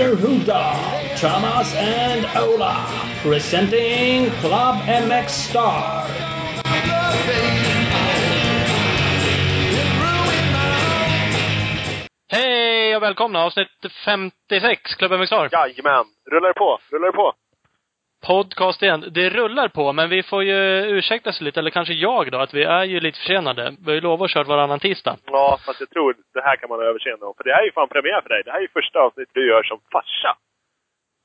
and Ytterhuda, Thomas and Ola, presenting Club MX Star. Hej och välkomna avsnitt 56, Klubben Mixar. Jajamän. Rullar det på? Rullar det på? Podcast igen. Det rullar på, men vi får ju ursäkta sig lite, eller kanske jag då, att vi är ju lite försenade. Vi har ju lovat att köra varannan tisdag. Ja, fast jag tror det här kan man ha överseende om. För det här är ju fan premiär för dig. Det här är ju första avsnittet du gör som farsa.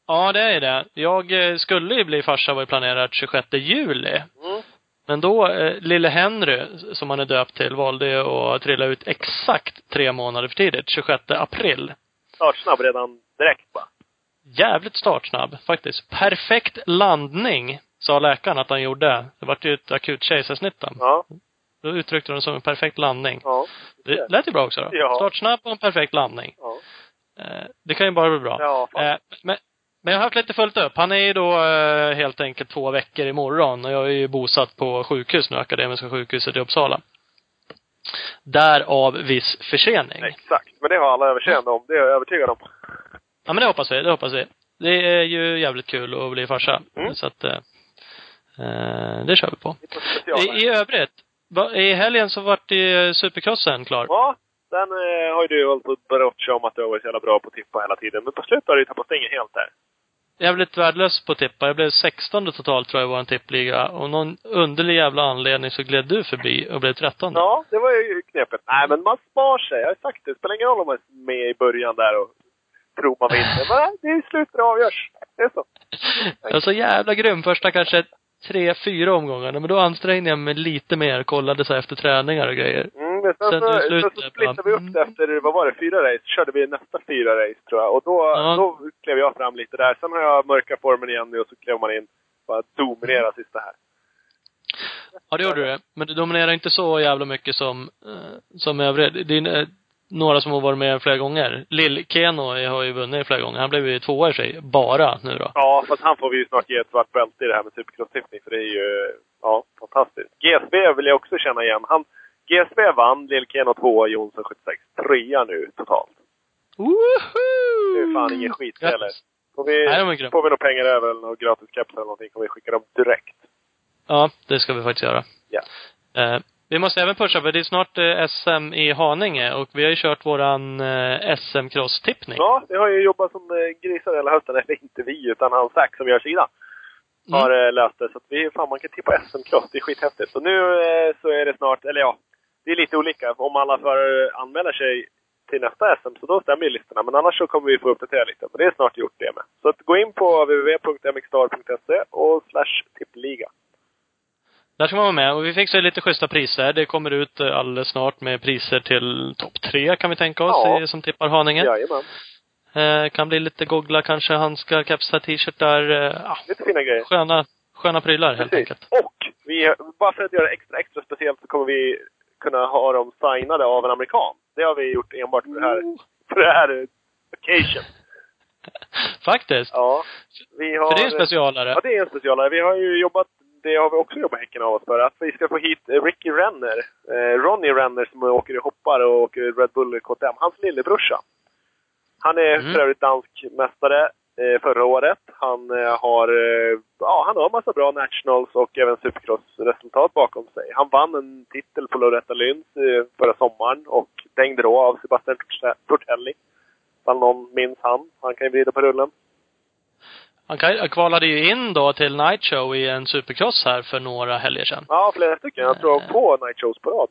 Ja, det är det. Jag eh, skulle ju bli farsa var ju planerat 26 juli. Mm. Men då, eh, lille Henry, som han är döpt till, valde ju att trilla ut exakt tre månader för tidigt, 26 april. Startsnabb redan direkt bara. Jävligt startsnabb, faktiskt. Perfekt landning, sa läkaren att han gjorde. Det vart ju ett akut kejsarsnitt. Ja. Då uttryckte de det som en perfekt landning. Ja. Det lät ju bra också då. Ja. Startsnabb och en perfekt landning. Ja. Eh, det kan ju bara bli bra. Ja, fan. Eh, men, men jag har haft lite fullt upp. Han är ju då eh, helt enkelt två veckor imorgon och jag är ju bosatt på sjukhus nu, Akademiska sjukhuset i Uppsala. Därav viss försening. Exakt. Men det har alla överseende om. Det är jag övertygad om. Ja men det hoppas vi, det hoppas vi. Det är ju jävligt kul att bli farsa. Mm. Så att, eh, eh, det kör vi på. I, I övrigt, i helgen så vart det supercrossen klar. Ja, den eh, har ju du hållit på att brotcha om att du har varit så jävla bra på att tippa hela tiden. Men på slutet har du ju tappat stängen helt där. Jävligt värdelös på att tippa. Jag blev 16 totalt tror jag i vår tippliga. Och någon underlig jävla anledning så gled du förbi och blev 13. Ja, det var ju knepigt. Nej, men man spar sig. Jag har sagt det. Det spelar ingen roll om man är med i början där och tror man vinner. Men det är i slutet det avgörs. Det är så. Jag var så jävla grym första kanske tre, fyra omgångarna. Men då ansträngde jag mig lite mer. Kollade så efter träningar och grejer. Mm, men sen, Sen så, sen så splittade vi upp det efter, vad var det, fyra race? körde vi nästa fyra race tror jag. Och då, Ja. då klev jag fram lite där. Sen har jag mörka formen igen nu och så klev man in. Bara dominera sista här. Ja, det gjorde du. Men du dominerar inte så jävla mycket som, eh, som övriga. Är eh, några som har varit med flera gånger. Lill-Keno har ju vunnit flera gånger. Han blev ju tvåa i sig, bara nu då. Ja, fast han får vi ju snart ge ett svart bälte i det här med supercross-tippning. För det är ju, ja, fantastiskt. GSB vill jag också känna igen. Han, GSB vann, Lill-Keno tvåa, Jonsson 76. Trea nu totalt. Woho! Det är fan ingen skit Grattis. heller. Får vi, Nej, får vi några pengar över eller några gratis caps eller någonting kommer vi skicka dem direkt. Ja, det ska vi faktiskt göra. Ja. Eh, vi måste även pusha, för det är snart eh, SM i Haninge och vi har ju kört våran eh, SM-cross-tippning. Ja, vi har ju jobbat som eh, grisar hela hösten. Eller inte vi, utan han Zack som gör sidan. Mm. Har löst det. Så att vi, fan man kan tippa SM-cross. Det är skithäftigt. Och nu så är det snart, eller ja, det är lite olika. Om alla förare anmäler sig till nästa SM, så då stämmer ju listorna. Men annars så kommer vi få uppdatera lite. Men det är snart gjort det med. Så att gå in på www.mxstar.se och slash tippliga. Där ska man vara med. Och vi fixar lite schyssta priser. Det kommer ut eh, alldeles snart med priser till topp tre, kan vi tänka oss, Ja. som tippar Haninge. Jajamän. Eh, kan bli lite googlar kanske, handskar, kepsar, t-shirtar. Eh, ja, Lite fina grejer. sköna, sköna prylar helt Precis. enkelt. Och vi, bara för att göra det extra, extra speciellt så kommer vi kunna ha dem signade av en amerikan. Det har vi gjort enbart för det här, för det här eh, occasion. Faktiskt. Ja. Vi har, För det är en specialare. Ja, det är en specialare. Vi har ju jobbat, det har vi också jobbat häcken av oss för, att vi ska få hit Ricky Renner, eh, Ronnie Renner som åker i hoppar och åker Red Bull KTM, hans lillebrorsa. Han är Mm. för övrigt dansk mästare eh, förra året. Han eh, har, eh, ja, han har massa bra nationals och även supercross-resultat bakom sig. Han vann en titel på Loretta Lyns eh, förra sommaren och dängde då av Sebastian Torte- Tortelli. Ifall någon minns han. Han kan ju vrida på rullen. Han kvalade ju in då till Night Show i en supercross här för några helger sedan. Ja, flera stycken. Jag tror Eh. på Night Shows på rad.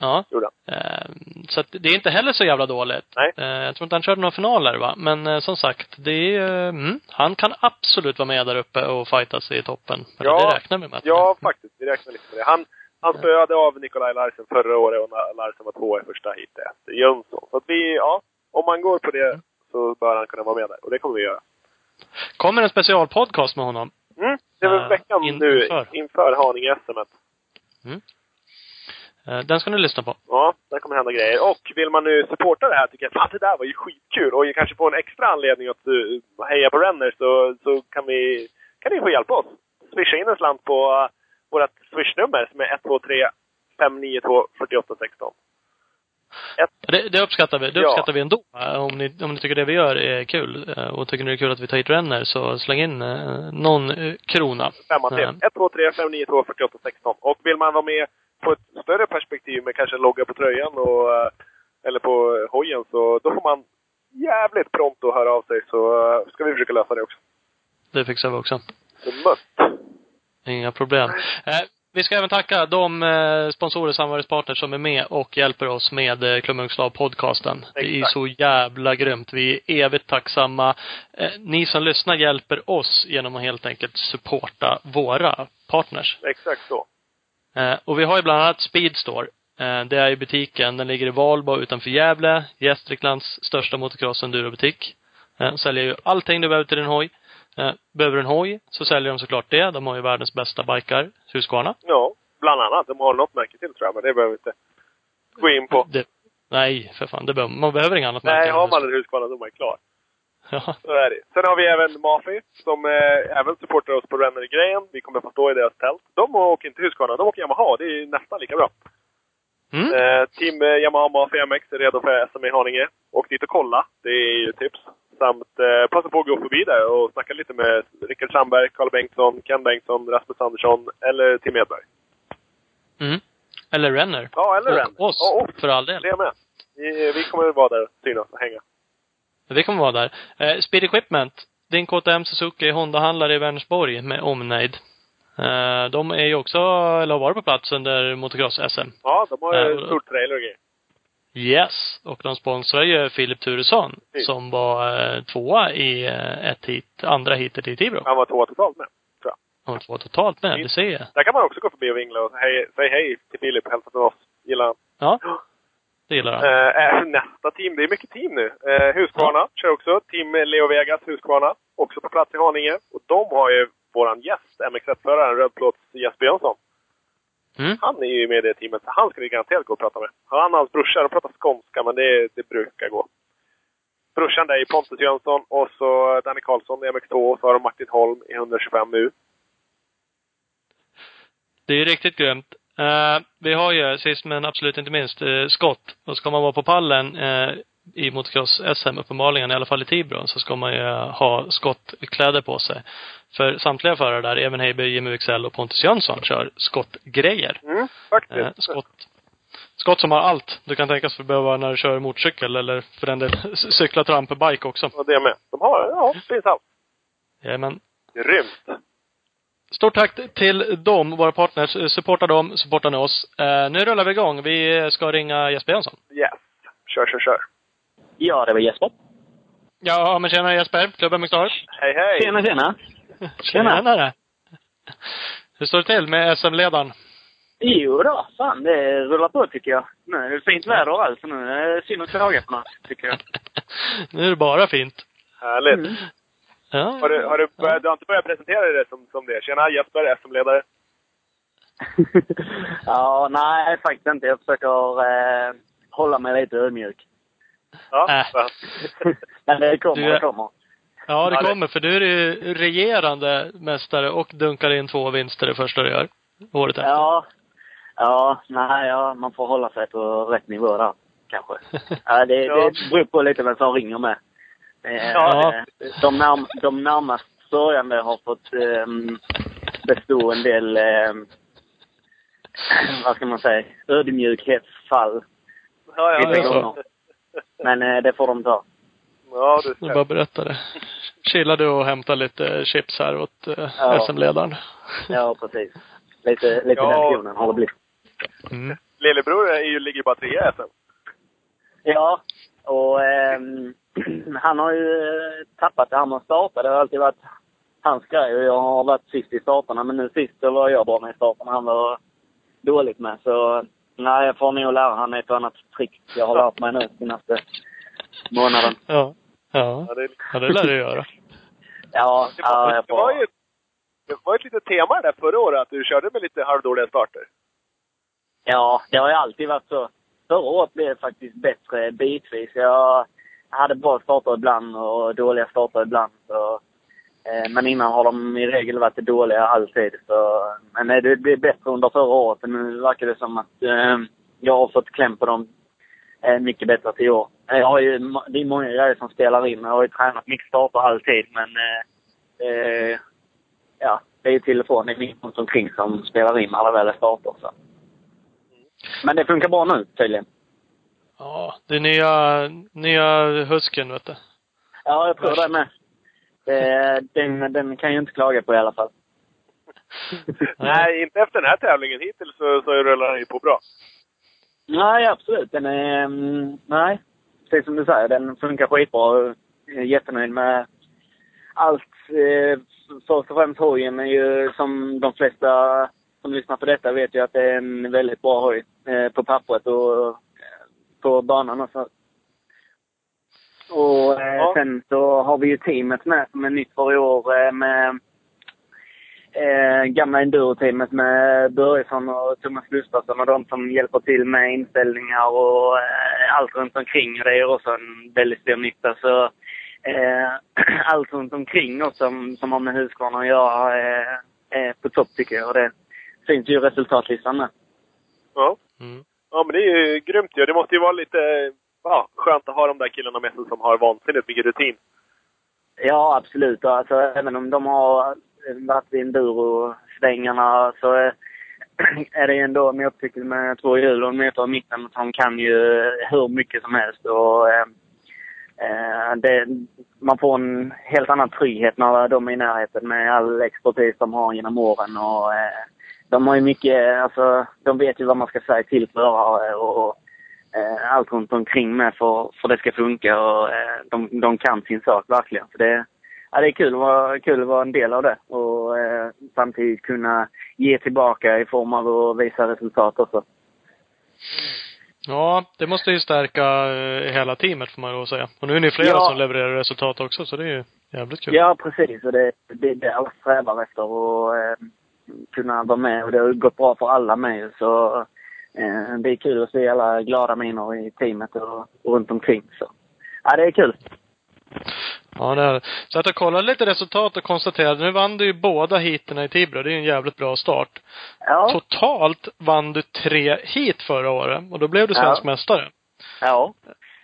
Ja. Gjorde han. Eh, så att det är inte heller så jävla dåligt. Nej. Eh, jag tror inte han körde några finaler va. Men eh, som sagt, det är, mm, han kan absolut vara med där uppe och fightas i toppen. Eller Ja. det räknar vi med. Ja, faktiskt. Vi räknar lite med det. Han, han spöade av Nikolaj Larsen förra året och Larsen var två i första heatet efter Jönsson. Så att vi, ja, om man går på det så bör han kunna vara med där. Och det kommer vi göra. Kommer en specialpodcast med honom. Mm. Det är väl Eh, veckan in- nu inför. inför Haninge SM. Eh, Den ska ni lyssna på. Ja, där kommer hända grejer. Och vill man nu supporta det här tycker jag fan det där var ju skitkul och kanske få en extra anledning att uh, heja på Renner så, så kan vi, kan ni få hjälpa oss. Swisha in en slant på uh, vårt swishnummer som är 123 592 4816. Det, det uppskattar vi. Det Ja. uppskattar vi ändå. Om ni, om ni tycker det vi gör är kul eh, och tycker ni det är kul att vi tar hit Renner så släng in eh, någon eh, krona. Femma till. Ja. 123 592 4816. Och vill man vara med på ett större perspektiv med kanske en logga på tröjan och, eller på hojen så då får man jävligt prompt att höra av sig så ska vi försöka lösa det också. Det fixar vi också. Så must. Inga problem. Vi ska även tacka de eh, sponsorer, samarbetspartners som är med och hjälper oss med eh, Klubbungslag podcasten. Det är så jävla grymt. Vi är evigt tacksamma. Eh, ni som lyssnar hjälper oss genom att helt enkelt supporta våra partners. Exakt så. Och vi har ju bland annat Speedstore. Det är ju butiken, den ligger i Valbo utanför Gävle. Gästriklands största motocross endurobutik. Säljer ju allting du behöver till din hoj. Eh, behöver du en hoj så säljer de såklart det. De har ju världens bästa bikar, Husqvarna. Ja, bland annat. De har något märke till tror jag, men det behöver vi inte gå in på. Det, nej, för fan. Det behöver, man behöver inget annat Nej, märke än har man en Husqvarna då är man klar. Ja. Så är det. Sen har vi även Mafi som eh, även supportar oss på Renner-grejen. Vi kommer få stå i deras tält. De åker inte Husqvarna, de åker Yamaha. Det är nästan lika bra. Mm. Eh, team eh, Yamaha Mafi MX är redo för SM i Haninge. Åk dit och kolla. Det är ju tips. Samt eh, passa på att gå förbi där och snacka lite med Rickard Sandberg, Carl Bengtsson, Ken Bengtsson, Rasmus Andersson eller Tim Edberg. Mm. Eller Renner. Ja, eller och Renner. oss, Ja, och för all del. det med. Vi, vi kommer vara där och synas och hänga. Vi kommer vara där. Eh, Speed Equipment. Din KTM Suzuki Honda-handlare i Vänersborg med omnejd. Eh, de är ju också, eller har varit på plats under motocross-SM. Ja, de har Ja, en stor trailer och grejer. Yes. Och de sponsrar ju Filip Turesson, Fint. som var eh, tvåa i eh, ett hit, andra hitet i Tibro. Han var tvåa totalt med. Han var tvåa totalt med, det ser jag. Där kan man också gå förbi och vingla och hej, säg hej till Filip hälsa från oss. Gillar han. Ja, det gillar han. Eh, nästa team, det är mycket team nu. Eh, Husqvarna kör också. Team Leo Vegas Husqvarna. Också på plats i Haninge. Och de har ju våran gäst, MX1-föraren, rödplåts Jesper Jönsson. Mm. Han är ju med i det teamet, så han vi garanterat gå och prata med. Han och hans brorsa, de pratar skånska, men det, det brukar gå. Brorsan där är Pontus Jönsson och så Danny Karlsson i MX2 och så har de Martin Holm i 125 nu. Det är riktigt grymt. Eh, vi har ju, sist men absolut inte minst, eh, skott. Och ska man vara på pallen eh, i motocross-SM uppenbarligen, i alla fall i Tibro, så ska man ju ha skottkläder på sig. För samtliga förare där, även Heiberg, Jimmy Wicksell och Pontus Jönsson, kör skottgrejer. Mm, faktiskt. Eh, skott. Skott som har allt du kan tänkas behöva när du kör motorcykel eller för den del cykla tramperbike också. Och det med. De har, ja, finns allt. Jajamän. Grymt. Stort tack till dem, våra partners. Supporta dem, supportar ni oss. Eh, nu rullar vi igång. Vi ska ringa Jesper Jönsson. Yes. Kör, kör, kör. Ja, det var Jesper. Ja, men tjena Jesper. Klubben med Stars. Hej, hej! Tjena, tjena. Tjenare. Hur står det till med SM-ledaren? Jo då, fan det rullar på tycker jag. Nu är det fint väder och allt, så nu är det synd att klaga på något, tycker jag. nu är det bara fint. Härligt. Mm. Ja. Har du, har du, börjat, du har inte börjat presentera dig som, som det? Tjena, Jesper, SM-ledare. ja, nej faktiskt inte. Jag försöker eh, hålla mig lite ödmjuk. Ja, Äh. Men det kommer, Du är- det kommer. Ja, det kommer. För du är ju regerande mästare och dunkar in två vinster det första du gör. Året efter. Ja. Ja, nej, ja, man får hålla sig på rätt nivå där, kanske. Ja, det, Ja. det beror på lite vem som ringer med. Ja. eh, De, närm de närmast sörjande har fått eh, bestå en del, eh, vad ska man säga, ödmjukhetsfall. Ja, ja, ja. Men eh, det får de ta. Ja, du Du ser. bara berätta det. Chilla du och hämta lite chips här åt eh, Ja. SM-ledaren. Ja, precis. Lite, lite Ja. den tonen har det blivit. Mm. Lillebror är ju, ligger bara trea i SM. Ja, och ehm, han har ju eh, tappat det här med att starta. Det har alltid varit hans grej och jag har varit sist i starterna. Men nu sist så var jag bra med i starterna. Han var dåligt med. Så nej, jag får nog lära han ett annat trick jag har lärt mig nu senaste månaden. Ja. Ja. Ja, det, Ja, det lär du göra. Ja, det, ja var, jag det, var ju, får... det var ett litet tema där förra året, att du körde med lite halvdåliga starter. Ja, det har ju alltid varit så. Förra året blev det faktiskt bättre bitvis. Jag hade bra starter ibland och dåliga starter ibland. Så, men innan har de i regel varit dåliga alltid. Så, men eh, det blev bättre under förra året. Nu verkar det som att eh, jag har fått kläm på dem eh, mycket bättre till år. Jag har ju, det är många grejer som spelar in. Jag har ju tränat mycket starter alltid, men eh, eh, ja, det är ju till och från. Det är mycket runt omkring som spelar in när det väl är starter. Så. Men det funkar bra nu tydligen. Ja, det är nya, nya husken vet du. Ja, jag tror det med. Det, den, den kan jag inte klaga på i alla fall. Nej, inte efter den här tävlingen hittills så, så rullar den ju på bra. Nej, absolut. Den är... mm, Nej, precis som du säger. Den funkar skitbra. Jag är jättenöjd med allt. Eh, Först och främst hojen är ju som de flesta som lyssnar på detta vet ju att det är en väldigt bra hoj eh, på pappret och eh, på banan också. Och eh, Ja. sen så har vi ju teamet med som är nytt för i år eh, med eh, gamla enduro-teamet med Börjesson och Thomas Gustafsson och de som hjälper till med inställningar och eh, allt runt omkring. Och det är också en väldigt stor nytta. Så eh, allt runt omkring också som, som har med Husqvarna att göra eh, är på topp tycker jag. Och det syns ju i resultatlistan med. Ja. Mm. Ja, men det är ju grymt ju. Det måste ju vara lite ja, skönt att ha de där killarna med sig som har vansinnigt mycket rutin. Ja, absolut. Alltså, även om de har eh, varit i enduro-svängarna så eh, är- det det ändå en motorcykel med två hjul och en motor i mitten som kan ju hur mycket som helst. Och, eh, eh, det, man får en helt annan trygghet när de är i närheten med all expertis de har genom åren. Och, eh, de har ju mycket, alltså, de vet ju vad man ska säga till förare och eh, allt runt omkring med för, för det ska funka. Och, eh, de, de kan sin sak verkligen. Så det, ja, det är kul att, vara, kul att vara en del av det och eh, samtidigt kunna ge tillbaka i form av att visa resultat också. Ja, det måste ju stärka eh, hela teamet får man ju säga. Och nu är ni flera Ja. som levererar resultat också, så det är ju jävligt kul. Ja, precis. Och det det är det alla strävar efter att eh, kunna vara med. Och det har ju gått bra för alla med. Så det är kul att se alla glada miner i teamet och, och runt omkring. Så ja, det är kul. Ja, det är. Så att jag kollade lite resultat och konstaterade, nu vann du ju båda heaterna i Tibro. Det är ju en jävligt bra start. Ja. Totalt vann du tre heat förra året och då blev du svensk Ja. mästare. Ja.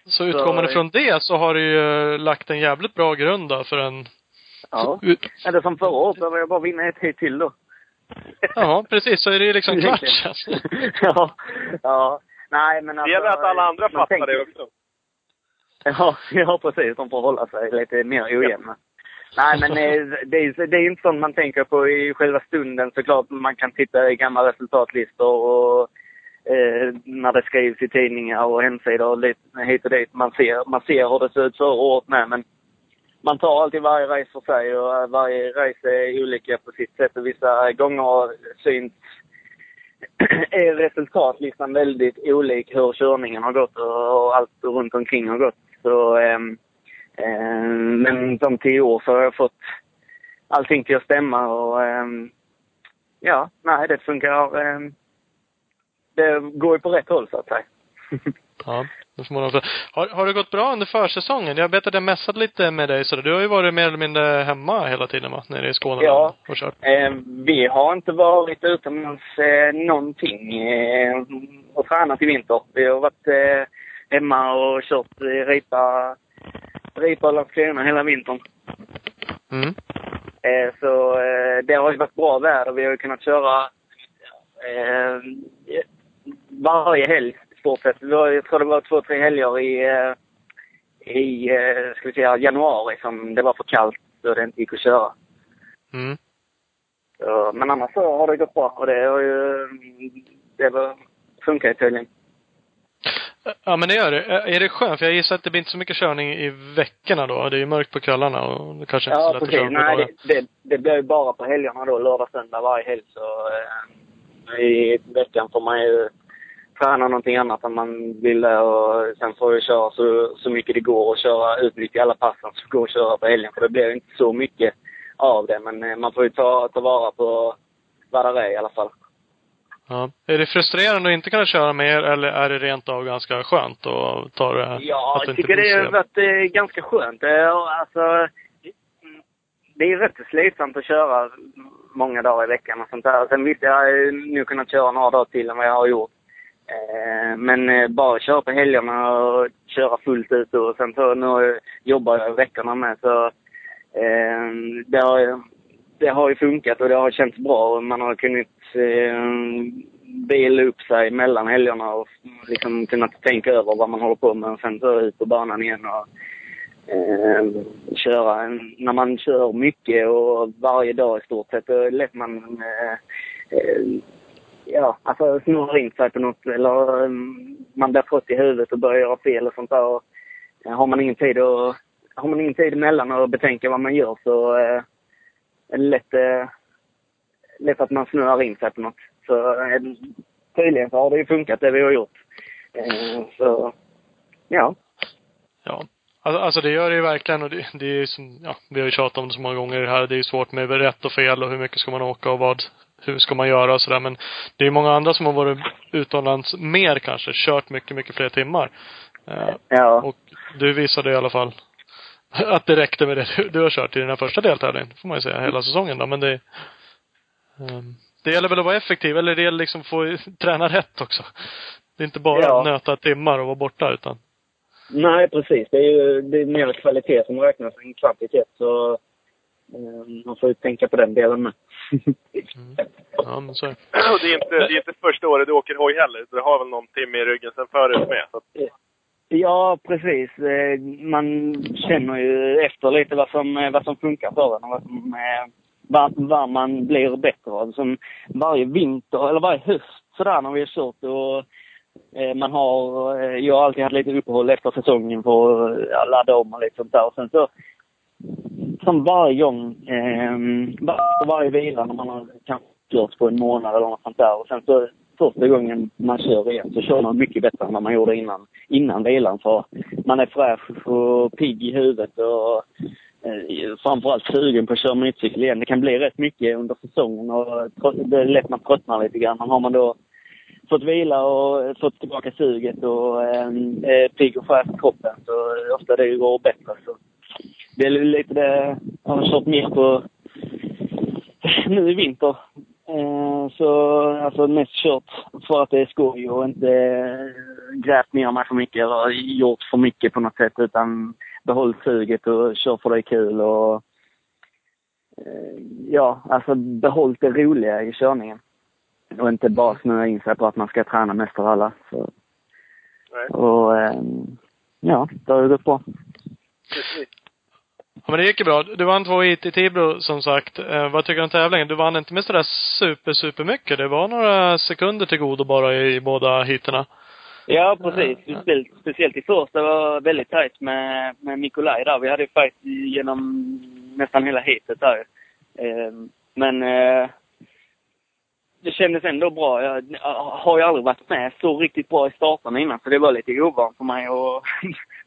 Så utgående från det så har du ju eh, lagt en jävligt bra grund då för en... Ja. Eller som förra året behöver jag bara vinna ett hit till då. Ja, precis. Så är det ju liksom klart sen. ja. Ja. Nej, men Det alltså, gäller att alla andra fattar tänker- det också. Ja, ja, precis. De får hålla sig lite mer ojämna. Nej, men eh, det är, det är inte sånt man tänker på i själva stunden såklart. Man kan titta i gamla resultatlistor och eh, när det skrivs i tidningar och hemsidor och lite hit och dit. Man ser, man ser hur det ser ut förra året med, men man tar alltid varje race för sig och eh, varje race är olika på sitt sätt och vissa eh, gånger syns är resultatlistan väldigt olik hur körningen har gått och, allt runt omkring har gått. Så, ehm, ehm, men de tio år så har jag fått allting till att stämma och ehm, ja, nej det funkar. Ehm, det går ju på rätt håll så att säga. Ja, har, har det gått bra under försäsongen? Jag vet att jag messade lite med dig så du har ju varit mer eller mindre hemma hela tiden va? Nere i Skåne Ja. och kört. Eh, vi har inte varit utomhus eh, någonting eh, och tränat i vinter. Vi har varit eh, hemma och kört eh, ripa, ripa och Landskrona hela vintern. Mm. Eh, så eh, det har ju varit bra väder. Vi har ju kunnat köra eh, varje helg har, jag tror det var två, tre helger i, eh, i eh, ska vi säga, januari som det var för kallt så det inte gick att köra. Mm. Så, men annars så har det gått bra och det har ju det var, funkar ju tydligen. Ja men det gör det. Är det skönt? För jag gissar att det blir inte så mycket körning i veckorna då. Det är ju mörkt på kvällarna och det kanske inte är så Ja, lätt att precis. köra på Nej, det, det, det blir ju bara på helgerna då, lördag, söndag varje helg. Så eh, i veckan får man ju träna någonting annat än man ville och sen får jag köra så, så mycket det går och köra, utnyttja alla passen som går att köra på helgen. För det blir ju inte så mycket av det. Men eh, man får ju ta, ta vara på vad det är i alla fall. Ja. Är det frustrerande att inte kunna köra mer eller är det rent av ganska skönt att ta det? Ja, jag tycker det har varit eh, ganska skönt. Eh, Alltså, det är rätt slitsamt att köra många dagar i veckan och sånt där. Sen visst, jag har nu kunnat köra några dagar till än vad jag har gjort. Eh, men eh, bara köra på helgerna och köra fullt ut och sen så nu jobbar jag veckorna med så eh, det har, det har ju funkat och det har känts bra och man har kunnat bila upp sig mellan helgerna och liksom kunnat tänka över vad man håller på med och sen så ut på banan igen och köra. En- När man kör mycket och varje dag i stort sett, då är det lätt man ja, alltså snurrar in sig på något eller um, man blir trött i huvudet och börjar göra fel och sånt där. Och, eh, har man ingen tid och har man ingen tid emellan att betänka vad man gör så eh, är det lätt, eh, lätt att man snurrar in sig på något. Så eh, tydligen så har det ju funkat det vi har gjort. Eh, så, ja. Ja. Alltså, alltså det gör det ju verkligen och det, det är ju som, ja, vi har ju tjatat om det så många gånger här. Det är ju svårt med rätt och fel och hur mycket ska man åka och vad, hur ska man göra och sådär. Men det är ju många andra som har varit utomlands mer kanske, kört mycket, mycket fler timmar. Eh, Ja. och du visade i alla fall att det räckte med det du, har kört i den här första deltävlingen, får man ju säga, hela säsongen då. Men det, ehm, det gäller väl att vara effektiv, eller det gäller liksom att få träna rätt också. Det är inte bara Ja. att nöta timmar och vara borta, utan Nej, precis. Det är ju det är mer kvalitet som räknas än kvantitet. Så eh, man får ju tänka på den delen med. Ja, men så är det. Och det är inte, det är inte första året du åker hoj heller. Du har väl någon timme i ryggen sen förut med. Så Ja, precis. Eh, Man känner ju efter lite vad som, eh, vad som funkar för en och vad, som, eh, vad, vad man blir bättre av. Som varje vinter, eller varje höst sådär när vi har kört och man har, jag har alltid haft lite uppehåll efter säsongen för att ladda om och lite sånt där. Och sen så, som varje gång, eh, varje vila när man har kanske kört på en månad eller något sånt där. Och sen så första gången man kör igen så kör man mycket bättre än vad man gjorde innan, innan vilan. För man är fräsch och pigg i huvudet och eh, framförallt sugen på att köra motorcykel igen. Det kan bli rätt mycket under säsongen och det är lätt man tröttnar lite grann. Men har man då fått vila och fått tillbaka suget och eh, är pigg och fräsch i kroppen så ofta det går bättre. Så det är lite det jag har kört mer på nu i vinter. Eh, så alltså mest kört för att det är skoj och inte grävt ner mig för mycket eller gjort för mycket på något sätt utan behållit suget och kör för det är kul och eh, ja, alltså behållit det roliga i körningen. Och inte bara snöa in sig på att man ska träna mest av alla. Så, och eh, ja, det har ju gått bra. precis. Ja, men det gick ju bra. Du vann två hit i Tibro, som sagt. Eh, vad tycker du om tävlingen? Du vann inte med sådär super, super mycket. Det var några sekunder till godo bara i, båda heaterna. Ja, precis. Speciellt, speciellt i första var väldigt tajt med, med Nikolaj där. Vi hade ju fight genom nästan hela heatet där. Eh, men eh, det kändes ändå bra. Jag, har ju aldrig varit med så riktigt bra i starterna innan, så det var lite ovant för mig att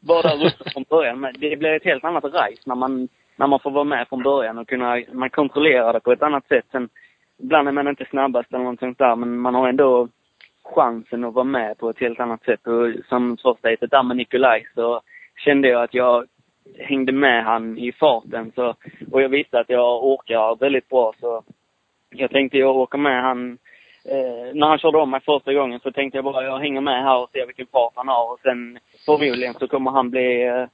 vara där uppe från början. Men det blir ett helt annat race när man, när man får vara med från början och kunna, man kontrollerar det på ett annat sätt. Sen, ibland är man inte snabbast eller någonting där, men man har ändå chansen att vara med på ett helt annat sätt. Och som första heatet där med Nikolaj så kände jag att jag hängde med han i farten. Så, och jag visste att jag orkar väldigt bra. Så jag tänkte jag åker med han. Eh, när han körde om mig första gången så tänkte jag bara jag hänger med här och ser vilken fart han har. Och sen förmodligen så kommer han bli eh,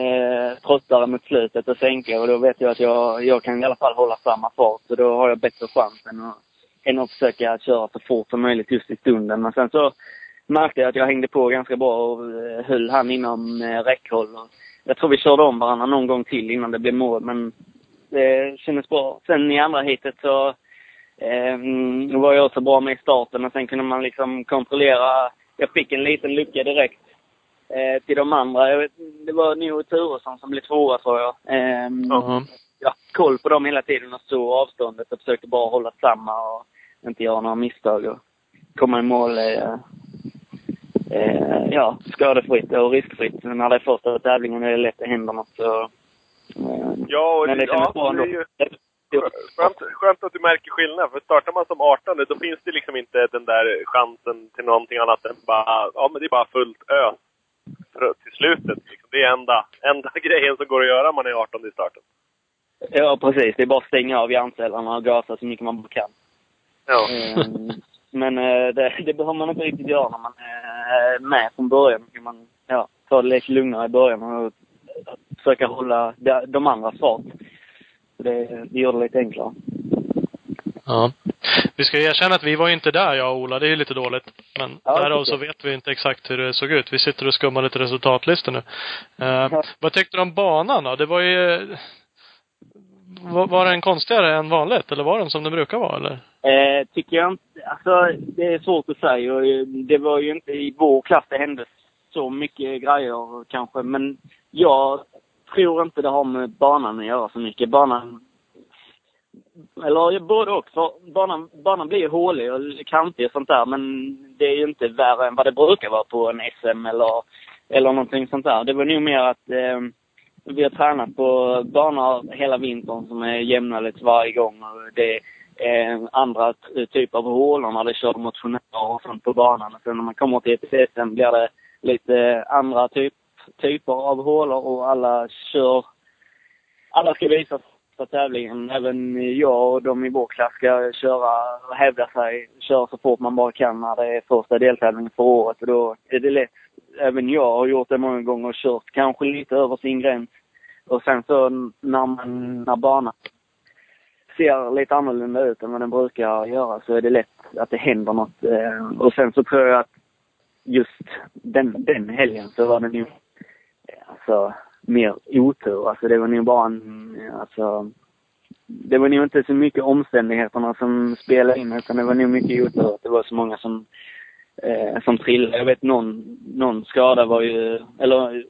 eh, tröttare mot slutet och sänka. Och då vet jag att jag, jag kan i alla fall hålla samma fart. Så då har jag bättre chans än att, än att försöka köra så fort som möjligt just i stunden. Men sen så märkte jag att jag hängde på ganska bra och eh, höll han inom eh, räckhåll. Och jag tror vi körde om varandra någon gång till innan det blev mål, men det kändes bra. Sen i andra heatet så eh, var jag så bra med i starten och sen kunde man liksom kontrollera. Jag fick en liten lucka direkt eh, till de andra. Jag vet, det var Neo Turesson som blev tvåa tror jag. Eh, Ja. ja, koll på dem hela tiden och stå avståndet och försökte bara hålla samma och inte göra några misstag och komma i mål. Eh, eh, ja, skadefritt och riskfritt. När det är första tävlingen är det lätt att hända något så... Eh, Ja, och men det det, kändes ja, bra det ändå. är ju Det- skönt, skönt att du märker skillnad. För startar man som 18 då finns det liksom inte den där chansen till någonting annat än bara, ja men det är bara fullt ös för, till slutet. Liksom. Det är enda, enda grejen som går att göra om man är 18 i starten. Ja, precis. Det är bara att stänga av hjärncellerna och gasa så mycket man bara kan. Ja. Ehm, Men eh, det, det behöver man inte riktigt göra när man är med från början. Man ja, ta det lite lugnare i början och försöka hålla de, de andra fart. Det, det gör det lite enklare. Ja. Vi ska erkänna att vi var inte där, jag och Ola. Det är ju lite dåligt. Men Ja, därav så vet vi inte exakt hur det såg ut. Vi sitter och skummar lite resultatlistor nu. Eh. Vad tyckte du om banan då? Det var ju... Var, var den konstigare än vanligt? Eller var den som den brukar vara, eller? Eh, tycker jag inte. Alltså, det är svårt att säga. Eh, Det var ju inte i vår klass det hände så mycket grejer kanske. Men jag tror inte det har med banan att göra så mycket. Banan... Eller både och. För banan, banan blir ju hålig och kantig och sånt där. Men det är ju inte värre än vad det brukar vara på en SM eller, eller någonting sånt där. Det var nog mer att eh, vi har tränat på banor hela vintern som är jämna lite varje gång. Och det är eh, andra typer av hålor när det kör motionärer och sånt på banan. Och sen när man kommer till ett SM blir det lite andra typ, typer av hålor och alla kör... Alla ska visa på tävlingen. Även jag och de i vår klass ska köra och hävda sig, köra så fort man bara kan när det är första deltävlingen för året. Och då är det lätt. Även jag har gjort det många gånger och kört kanske lite över sin gräns. Och sen så när man, när banan ser lite annorlunda ut än vad den brukar göra så är det lätt att det händer något. Eh, och sen så tror jag att just den, den helgen så var det nog alltså, mer otur. Alltså det var nog bara en, alltså, det var nog inte så mycket omständigheterna som spelade in utan det var nog mycket otur att det var så många som, eh, som trillade. Jag vet någon, någon skada var ju, eller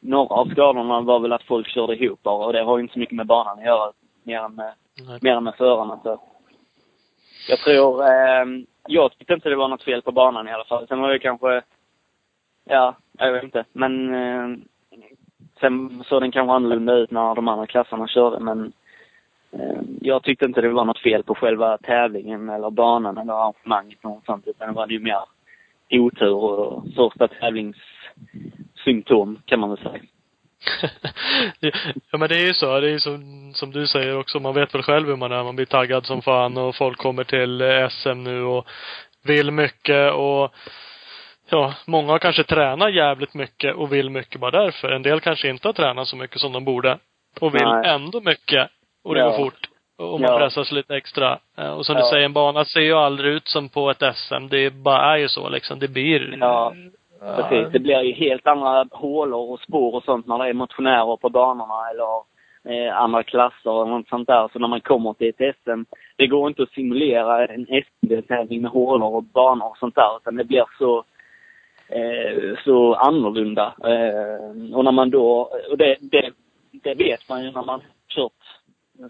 några av skadorna var väl att folk körde ihop bara och det har ju inte så mycket med banan att göra mer än med Nej. mer än med förarna. Så. Jag tror, eh, jag tyckte inte det var något fel på banan i alla fall. Sen var det kanske, ja, jag vet inte. Men eh, sen såg den kanske annorlunda ut när de andra klasserna körde. Men eh, jag tyckte inte det var något fel på själva tävlingen eller banan eller arrangemanget någonstans, sånt. Utan det var ju mer otur och första tävlingssymptom kan man väl säga. ja men det är ju så. Det är ju som, som du säger också. Man vet väl själv hur man är. Man blir taggad som fan och folk kommer till eh, SM nu och vill mycket och ja, många har kanske tränat jävligt mycket och vill mycket bara därför. En del kanske inte har tränat så mycket som de borde och vill Nej. ändå mycket och det Ja. går fort. Och man Ja. pressas lite extra. Eh, Och som Ja. du säger, en bana ser ju aldrig ut som på ett SM. Det bara är ju så liksom. Det blir Ja. Precis. Det blir ju helt andra hålor och spår och sånt när det är motionärer på banorna eller eh, andra klasser och något sånt där. Så när man kommer till ett SM, det går inte att simulera en SM-tävling med hålor och banor och sånt där. Utan det blir så, eh, så annorlunda. Eh, och när man då, och det, det, det vet man ju när man kört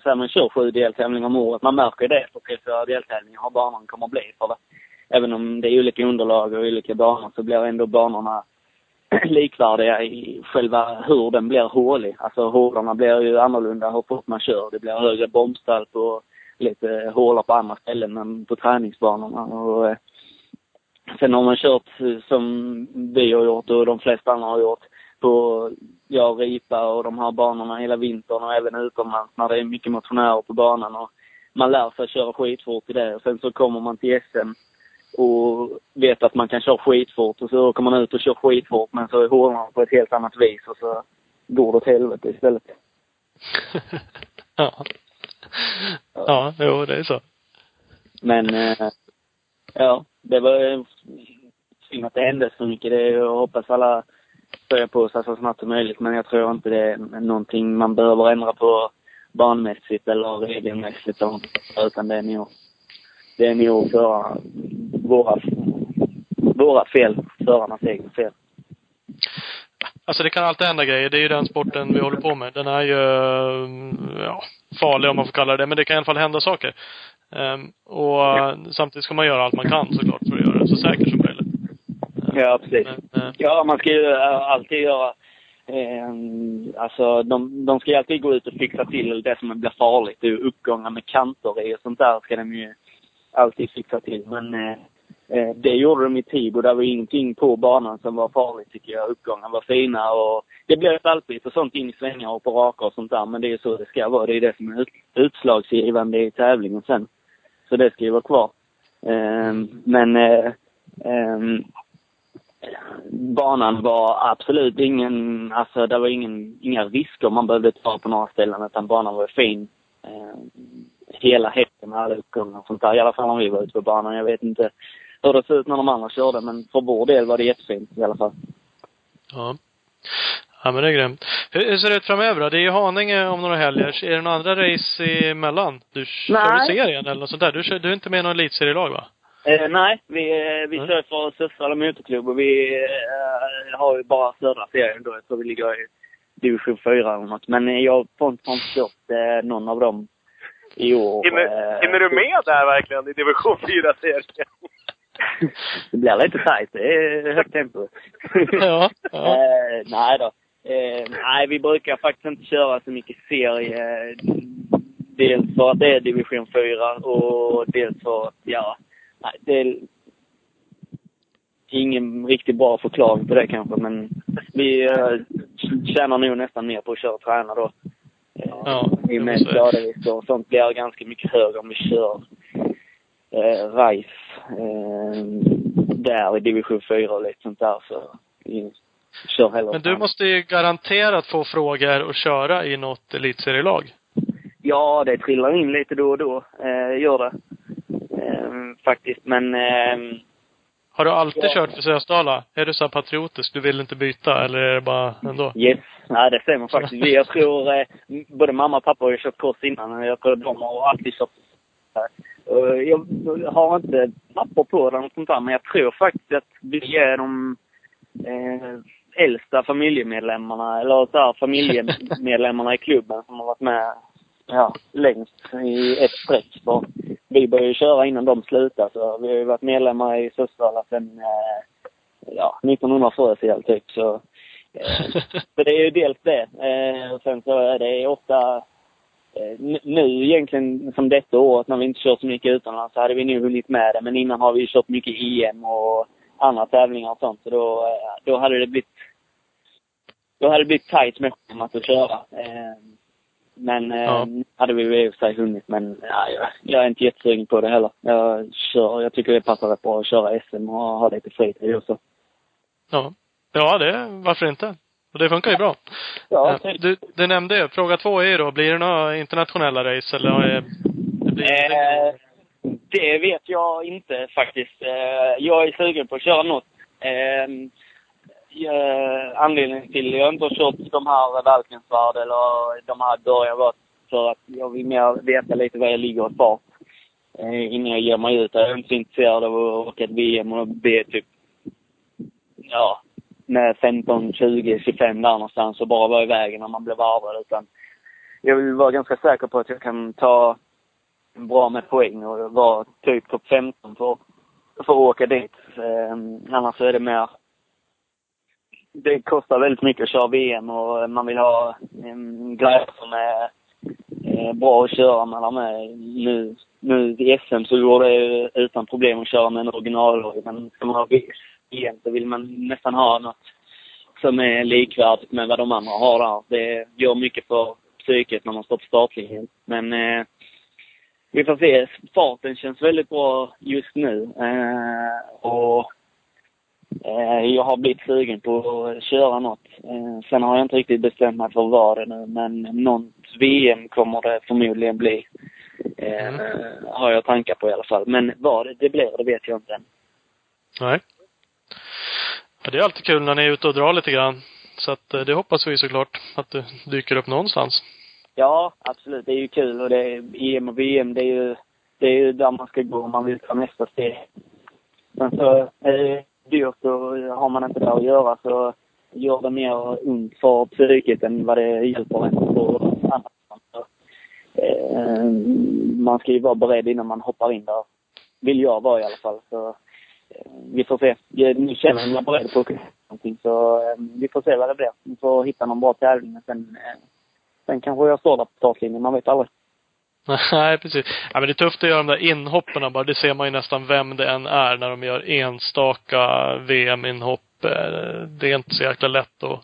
så här, man kör sju deltävlingar om året. Man märker det på tre, fyra deltävlingar hur banan kommer att bli. För det. Även om det är olika underlag och olika banor så blir ändå banorna likvärdiga i själva hur den blir hålig. Alltså hålorna blir ju annorlunda hur fort man kör. Det blir högre bombstall på lite hålor på andra ställen än på träningsbanorna. Och, eh, sen har man kört eh, som vi har gjort och de flesta andra har gjort på ja, Ripa och de här banorna hela vintern och även utomlands när det är mycket motionärer på banan. Och man lär sig köra skitfort i det. Och sen så kommer man till SM och vet att man kan köra skitfort och så åker man ut och kör skitfort men så är hålorna på ett helt annat vis och så går det åt helvete istället. ja. Ja, jo, det är så. Men, eh, ja, det var synd att det hände så mycket. Det, jag hoppas alla börjar på sig så snabbt som möjligt. Men jag tror inte det är någonting man behöver ändra på banmässigt eller regelmässigt. Utan det är nog, det är nog för våra, våra fel. Förarnas egna fel. Alltså det kan alltid hända grejer. Det är ju den sporten vi håller på med. Den är ju, ja, farlig om man får kalla det det. Men det kan i alla fall hända saker. Ehm, och samtidigt ska man göra allt man kan såklart för att göra det så säkert som möjligt. Ja, precis. Men, eh, Ja, man ska ju eh, alltid göra Eh, alltså de, de ska ju alltid gå ut och fixa till det som blir farligt. Det uppgångar med kanter i och sånt där ska de ju alltid fixa till. Men eh, eh, det gjorde de i Tibro. Det var ingenting på banan som var farligt tycker jag. Uppgångarna var fina och det blev stallpris och sånt in i svängar och på raka och sånt där. Men det är ju så det ska vara. Det är det som är ut, utslagsgivande i tävlingen sen. Så det ska ju vara kvar. Eh, men eh, ehm, banan var absolut ingen, alltså det var ingen, inga risker man behövde ta på några ställen utan banan var fin. Eh, hela häcken med alla uppgångar och sånt där. I alla fall när vi var ute på banan. Jag vet inte hur det såg ut när de andra körde men för vår del var det jättefint i alla fall. Ja. Ja men det är grymt. Hur, hur ser det ut framöver då? Det är ju Haninge om några helger. Är det några andra race emellan? Du kör Nej. du serien eller något sånt där? Du, kör, du är inte med i någon elitserielag va? Eh, nej, vi, eh, vi Mm. kör för Söstra Motorklubb och vi eh, har ju bara södra serien då. Jag tror vi ligger i division 4 eller något. Men eh, jag får inte förstått eh, någon av dem i år. Hinner, eh, hinner du med där verkligen i division 4-serien? det blir lite tajt. Det är högt tempo. Ja, ja. Eh, nej då. Eh, nej, vi brukar faktiskt inte köra så mycket serie. Dels för att det är division 4 och dels för att, ja, nej, det är ingen riktigt bra förklaring på det kanske, men vi eh, tjänar nog nästan mer på att köra och träna då. Eh, Ja, I och med det måste jag. skaderisk och sånt blir ganska mycket högre om vi kör eh, RIFE eh, där i division 4 och lite sånt där. Så kör hellre Men du måste ju garanterat få frågor och köra i något elitserielag. Ja, det trillar in lite då och då. Eh, gör det. Eh, faktiskt. Men eh, Har du alltid Ja. kört för Sösdala? Är du så här patriotisk? Du vill inte byta eller är det bara ändå? yes, nej det stämmer faktiskt. Jag tror eh, både mamma och pappa har ju kört kors innan. Jag tror de har alltid kört Eh, jag har inte papper på det och sånt där, men jag tror faktiskt att vi är de eh, äldsta familjemedlemmarna, eller så här, familjemedlemmarna i klubben som har varit med ja, längst i ett streck. För vi började ju köra innan de slutade, så vi har ju varit medlemmar i Sösdala sedan eh, ja, 1940 typ. Så, eh, så det är ju dels det. Eh, och sen så är det ofta eh, nu egentligen som detta året när vi inte kör så mycket utomlands så hade vi nog hunnit med det. Men innan har vi ju kört mycket EM och andra tävlingar och sånt. Så då, eh, då hade det blivit då hade det blivit tajt med schemat att köra. Eh, Men eh, Ja. hade vi väl i och för sig hunnit. Men ja, jag, är inte jättesugen på det heller. Jag, kör, jag tycker det passar rätt bra att köra SM och ha lite fritid också. Ja. Ja, det, varför inte? Och det funkar ju bra. Ja, Eh, du, du nämnde ju, fråga två är ju då, blir det några internationella race eller är, det blir Eh, det vet jag inte faktiskt. Eh, jag är sugen på att köra något. Ehm, eh, anledningen till att jag inte har kört de här Valkensvärd eller de här början var för att jag vill mer veta lite vad jag ligger i fart. Eh, innan jag ger mig ut. Jag är inte så intresserad av att åka ett VM och bli typ, ja, med 15, 20, 25 där någonstans och bara vara i vägen när man blir varvad. Utan jag vill vara ganska säker på att jag kan ta bra med poäng och vara typ topp 15 för, för att åka dit. Eh, annars är det mer... Det kostar väldigt mycket att köra VM och man vill ha en grejer som är eh, bra att köra mellan med. Nu, nu i SM så går det utan problem att köra med en originalhoj, Men ska man ha VM så vill man nästan ha något som är likvärdigt med vad de andra har där. Det gör mycket för psyket när man står på startlinjen. Men eh, vi får se. Farten känns väldigt bra just nu. Eh, och eh, jag har blivit sugen på att köra något. Eh, sen har jag inte riktigt bestämt mig för vad det nu, men något VM kommer det förmodligen bli. Mm. Har jag tankar på i alla fall. Men vad det, blir, det vet jag inte än. Nej. Ja, det är alltid kul när ni är ute och drar lite grann. Så att det hoppas vi såklart att du dyker upp någonstans. Ja, absolut. Det är ju kul och det är EM och VM, det är ju, det är ju där man ska gå om man vill ta nästa steg. Men så är det dyrt och har man inte det att göra så gör det mer ont för psyket än vad det hjälper en på annat. Så, eh, Man ska ju vara beredd innan man hoppar in där. Vill jag vara i alla fall. Så eh, vi får se. Nu känner jag mig beredd på att någonting. Så eh, vi får se vad det blir. Vi får hitta någon bra tävling. Sen, eh, sen kanske jag står där på startlinjen. Man vet aldrig. Nej, precis. Ja, men det är tufft att göra de där inhoppen bara. Det ser man ju nästan vem det än är när de gör enstaka VM-inhopp. Eh, Det är inte så jäkla lätt att,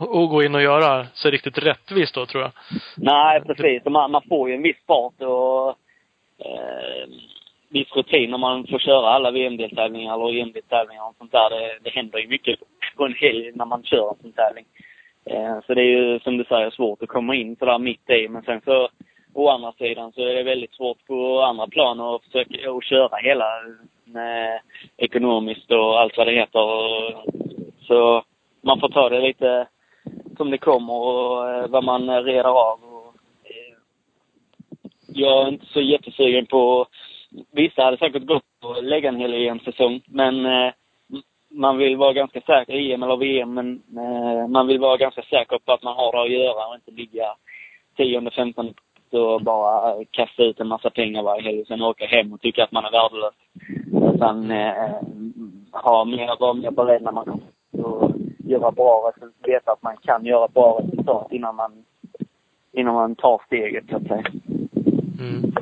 att gå in och göra sig riktigt rättvist då, tror jag. Nej, precis. Man, man får ju en viss fart och eh, viss rutin när man får köra alla VM-deltävlingar eller EM-deltävlingar och sånt där. Det, det händer ju mycket på en helg när man kör en sån tävling. Eh, Eh, så det är ju som du säger svårt att komma in sådär mitt i. Men sen så å andra sidan så är det väldigt svårt på andra plan att försöka att köra hela eh, ekonomiskt och allt vad det heter. Så man får ta det lite som det kommer och eh, vad man reder av. Jag är inte så jättesugen på... Vissa hade säkert gått på att lägga en hel EM-säsong, men eh, man vill vara ganska säker, EM eller VM, men eh, man vill vara ganska säker på att man har det att göra och inte ligga tionde, femtonde och bara kasta ut en massa pengar varje helg och sen åka hem och tycka att man är värdelös. Utan eh, ha mer, vara mer beredd när man kommer och göra bra resultat, veta att man kan göra bra resultat innan man, innan man tar steget så att säga. Mm.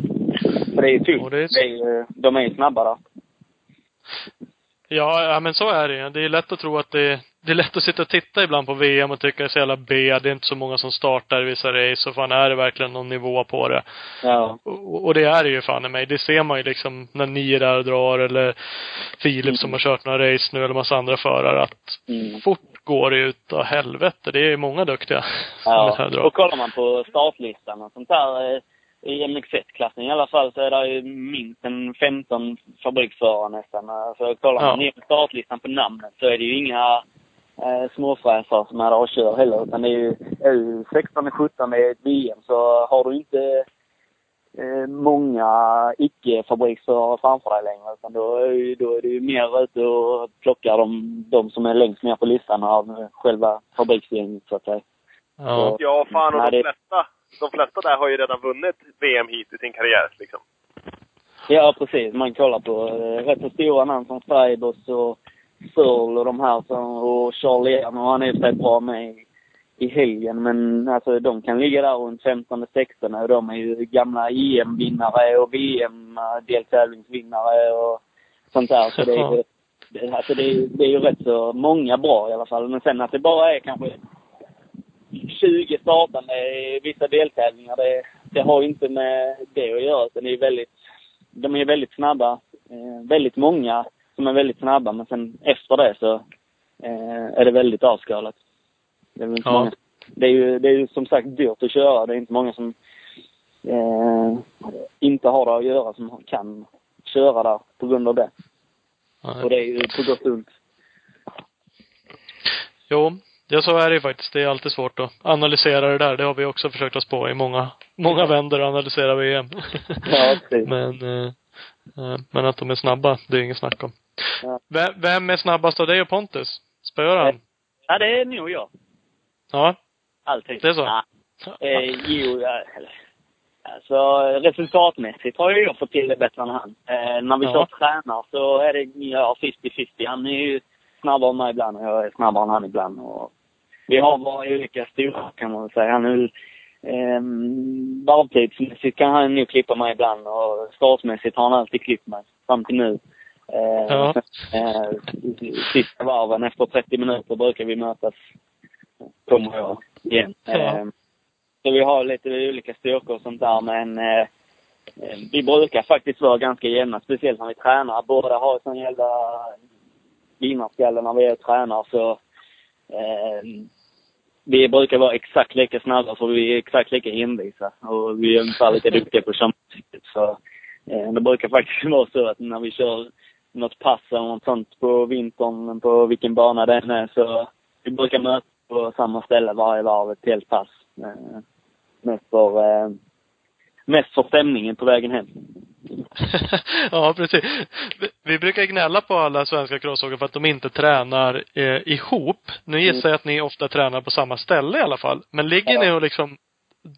För det är ju tufft. Är- är, de är ju snabba där. Ja, ja men så är det ju. Det är lätt att tro att det, det är lätt att sitta och titta ibland på VM och tycka det är så jävla B. Det är inte så många som startar i vissa race. Och fan, är det verkligen någon nivå på det? Ja. Och, och det är det ju fan i mig. Det ser man ju liksom när ni är där och drar eller Filip som har kört några race nu eller massa andra förare att Mm. fort går det utav helvete. Det är ju många duktiga Ja, och kollar man på startlistan och sånt där eh, i MX1-klassen i alla fall så är det ju minst en 15 fabriksförare nästan. Så kollar man Ja. ner på startlistan på namnet så är det ju inga eh, småfräsare som är där och kör heller. Utan det är ju, är ju 16 och 17 i ett VM så har du inte eh, många icke-fabriksförare framför dig längre. Utan då är, ju, då är du ju mer ute och plockar de, de som är längst ner på listan av själva fabriksgänget så att säga. Ja. Ja, fan och Nej, de det- flesta, de flesta där har ju redan vunnit VM hit i sin karriär liksom. Ja, precis. Man kollar på eh, rätt så stora namn som Freiburg och Searle och de här som, och Charlie Ehrman, och han är för sig bra med i, i helgen. Men alltså de kan ligga där runt 15 16 och de är ju gamla EM-vinnare och VM-deltävlingsvinnare och sånt där. Så det är ju, det, alltså det, är, det är ju rätt så många bra i alla fall. Men sen att det bara är kanske 20 startande i vissa deltävlingar, det, det har inte med det att göra. Utan det är väldigt, de är väldigt snabba. Eh, väldigt många som är väldigt snabba, men sen efter det så eh, är det väldigt avskalat. Det är, inte Ja. många, det är ju det är ju som sagt dyrt att köra. Det är inte många som eh, inte har det att göra som kan köra där på grund av det. Och det är ju på gott och ont. Jo, ja så är det ju faktiskt. Det är alltid svårt att analysera det där. Det har vi också försökt oss på i många, många vändor att analysera VM. Ja, precis. men, eh, eh, men att de är snabba, det är inget snack om. Ja. Vem, är snabbast av dig och Pontus? Spöar han? Ja, det är nog jag. Ja. Alltid. Det är så? Ja. Eh, jo, eller, alltså resultatmässigt har ju jag fått till det bättre än han. Eh, när vi Ja. kör tränar så är det ja, 50-50. Han är ju snabbare än mig ibland och jag är snabbare än han ibland. Och vi har våra olika stora kan man säga. Han väl eh, varvtidsmässigt kan han nog klippa mig ibland och startmässigt har han alltid klippt mig fram till nu. Eh, Ja. eh, sista varven efter 30 minuter brukar vi mötas. Kommer jag igen. Ja. Eh, så vi har lite olika styrkor och sånt där men eh, eh, vi brukar faktiskt vara ganska jämna, speciellt när vi tränar. Båda har sån jävla vinnarskalle när vi är och tränar så eh, vi brukar vara exakt lika snabba för vi är exakt lika envisa och vi är ungefär lika duktiga på samtidigt. Så eh, det brukar faktiskt vara så att när vi kör något pass eller något sånt på vintern, på vilken bana det än är, så vi brukar mötas på samma ställe varje varv, ett helt pass. Eh, mest för, eh, mest för stämningen på vägen hem ja, precis. Vi- brukar gnälla på alla svenska crossåkare för att de inte tränar eh, ihop. Nu gissar jag att ni ofta tränar på samma ställe i alla fall. Men ligger Ja. ni och liksom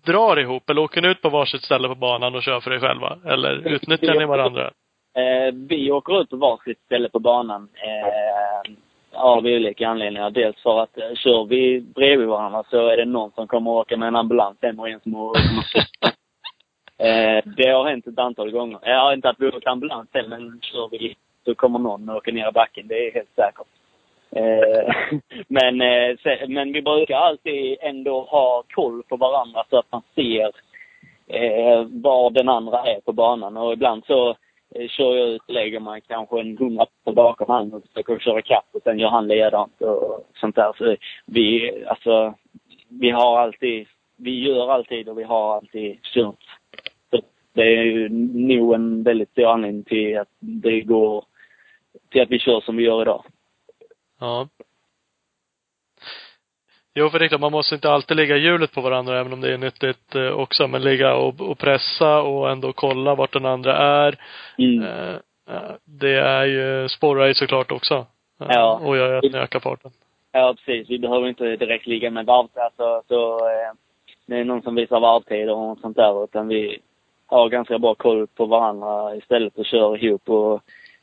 drar ihop eller åker ni ut på varsitt ställe på banan och kör för er själva? Eller utnyttjar ni varandra? Eh, vi åker ut på varsitt ställe på banan. Eh, av olika anledningar. Dels för att eh, kör vi bredvid varandra så är det någon som kommer åka med en ambulans hem och en som åker eh, Det har hänt ett antal gånger. Jag har inte att vi åker ambulans hem, men kör vi så kommer någon och åker ner i backen. Det är helt säkert. Eh, men, eh, se- men vi brukar alltid ändå ha koll på varandra så att man ser eh, var den andra är på banan. Och ibland så eh, kör jag ut och lägger mig kanske en hundra bakom honom och försöker köra ikapp och sen gör han ledant och sånt där. Så vi, alltså, vi har alltid, vi gör alltid och vi har alltid kört. Det är ju nog en väldigt stor anledning till att det går, till att vi kör som vi gör idag. Ja. Jo, för det är klart, man måste inte alltid ligga i hjulet på varandra, även om det är nyttigt eh, också. Men ligga och, och pressa och ändå kolla vart den andra är. Mm. Eh, eh, det är ju, sporrar ju såklart också. Ja. Och gör att ni ökar farten. Ja, precis. Vi behöver inte direkt ligga med varv, alltså, så eh, det är någon som visar varvtider och sånt där. Utan vi har ganska bra koll på varandra istället och kör ihop. Och,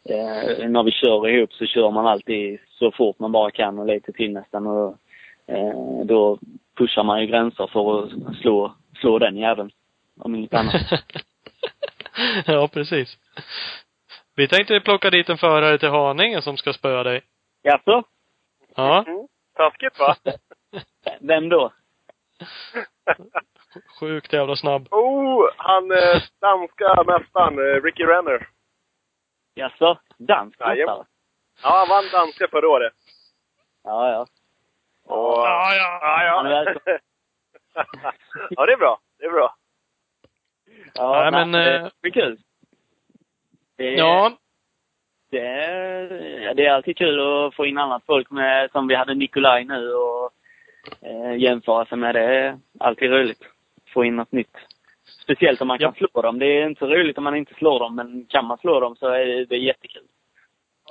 eh, när vi kör ihop så kör man alltid så fort man bara kan och lite till nästan. Och, eh, då pushar man ju gränser för att slå, slå den jäveln. Om inget annat. ja, precis. Vi tänkte plocka dit en förare till Haninge som ska spöa dig. Jaså? Ja. Mm. Taskigt va? Vem då? Sjukt jävla snabb. oh, han eh, danska mästaren, eh, Ricky Renner. Jaså? Dansk mästare? Ja, han vann danska förra året. Ja, ja. Och, Ja, ja. ja, Han är ja. ja, det är bra. Det är bra. Ja, Nej, men, det eh, blir kul. Det, Ja. Det är, ja, det är alltid kul att få in annat folk med, som vi hade Nikolaj nu och eh, jämföra sig med. Det är alltid roligt. Få in något nytt. Speciellt om man kan slå dem. Det är inte så roligt om man inte slår dem, men kan man slå dem så är det, jättekul.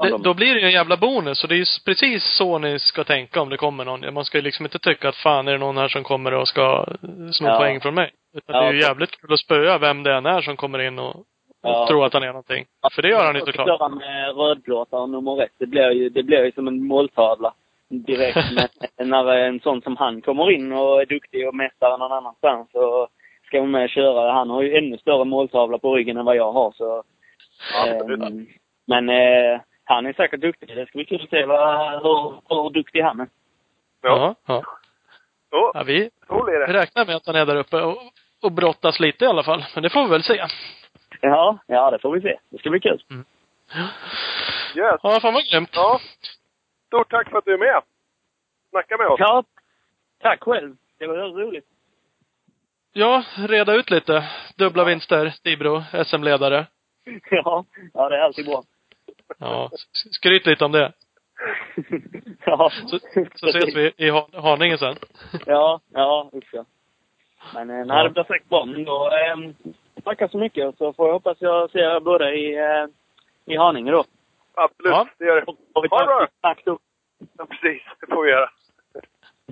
Det, då blir det ju en jävla bonus. Och det är ju precis så ni ska tänka om det kommer någon. Man ska ju liksom inte tycka att fan är det någon här som kommer och ska eh, sno Ja. poäng från mig. Utan Ja, det är ju jävligt kul att spöa vem det än är som kommer in och, och Ja. tror att han är någonting. För det gör han ju såklart. köra med rödplåtar och nummer ett. Det blir ju, det blir ju som en måltavla. Direkt. Men när en sån som han kommer in och är duktig och mästare någon annanstans så ska man med och köra. Han har ju ännu större måltavla på ryggen än vad jag har så. Absolut. Ehm, men eh, han är säkert duktig. Det ska bli kul att se vad, hur, hur duktig han är. Ja. Ja. ja. Ja vi, vi det. räknar med att han är där uppe och, och brottas lite i alla fall. Men det får vi väl se. Ja, ja det får vi se. Det ska bli kul. Yes. Ja, fan vad grymt. Ja. Stort tack för att du är med. Snacka med oss. Ja, tack själv. Det var roligt. Ja, reda ut lite. Dubbla vinster, Tibro, SM-ledare. Ja, ja det är alltid bra. Ja, skryt lite om det. ja. Så, så ses vi i Ha- Haninge sen. Ja, ja, usch ja. Men eh, nej, Ja. det blir säkert bra. Men då, eh, tackar så mycket. Så får jag hoppas jag ser er båda i, eh, i Haninge då. Absolut, Ja. det gör det. Vi Ha det bra. tack då. Ja, precis. Det får vi göra.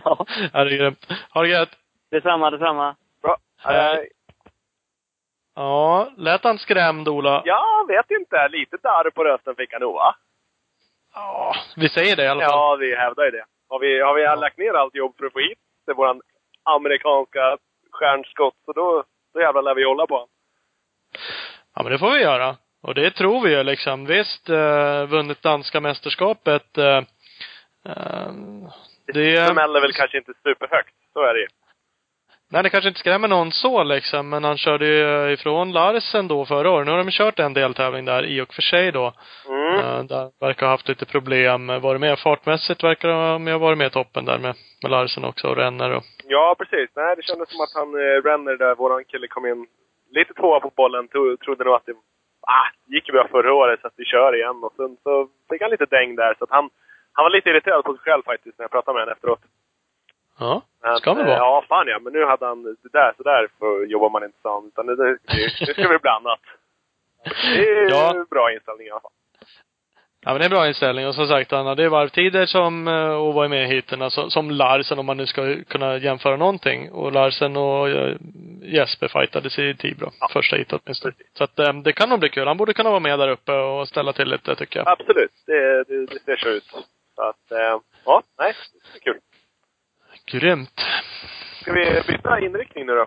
Ja, Ja, det är grymt. Ha det gött. detsamma, detsamma. Bra. Hej. Hej. Ja, lät han skrämd, Ola? Jag vet inte. Lite darr på rösten fick han nog, va? Ja, vi säger det i alla fall. Ja, vi hävdar ju det. Har vi, har vi lagt ner allt jobb för att få hit våran amerikanska stjärnskott, så då, då jävlar lär vi hålla på honom. Ja, men det får vi göra. Och det tror vi ju liksom. Visst, eh, vunnit danska mästerskapet. Eh, eh, det... smäller väl kanske inte superhögt. Så är det ju. Nej, det kanske inte skrämmer någon så liksom, men han körde ju ifrån Larsen då förra året. Nu har de kört en deltävling där i och för sig då. Mm. Eh, där verkar ha haft lite problem. Varit med fartmässigt verkar de ha varit med i toppen där med, med Larsen också och Renner och Ja, precis. Nej, det kändes som att han, eh, Renner där, våran kille, kom in lite tvåa på bollen. Tro, trodde nog att det ah, gick ju bra förra året så att vi kör igen. Och sen så fick han lite däng där. Så att han, han var lite irriterad på sig själv faktiskt när jag pratade med honom efteråt. Ja, Men, ska eh, vara. Ja, fan ja. Men nu hade han, det där, så där för jobbar man inte han. Utan det, det, nu ska vi bli annat. Det är Ja. bra inställning i alla fall. Ja men det är en bra inställning och som sagt han hade varvtider som, eh, och var med i heaten, som, som Larsen om man nu ska kunna jämföra någonting. Och Larsen och eh, Jesper fightades i Tibro. Ja. Första heatet åtminstone. Så att eh, det kan nog bli kul. Han borde kunna vara med där uppe och ställa till lite tycker jag. Absolut. Det, det, det ser så ut. Så att, ja, nej, det är kul. Grymt. Ska vi byta inriktning nu då?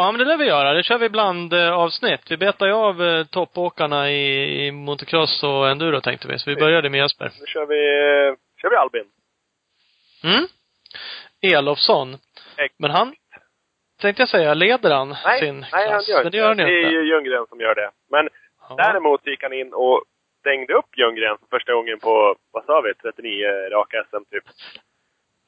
Ja, men det lär vi göra. Det kör vi bland eh, avsnitt. Vi betar ju av eh, toppåkarna i, i motocross och enduro tänkte vi. Så vi började med Jesper. Nu kör vi, eh, kör vi Albin. Mm. Elofsson. Men han, tänkte jag säga, leder han Nej, sin nej han klass? gör Men det gör han Det är inte. ju Ljunggren som gör det. Men Ja. däremot gick han in och stängde upp Ljunggren för första gången på, vad sa vi, 39 raka SM typ.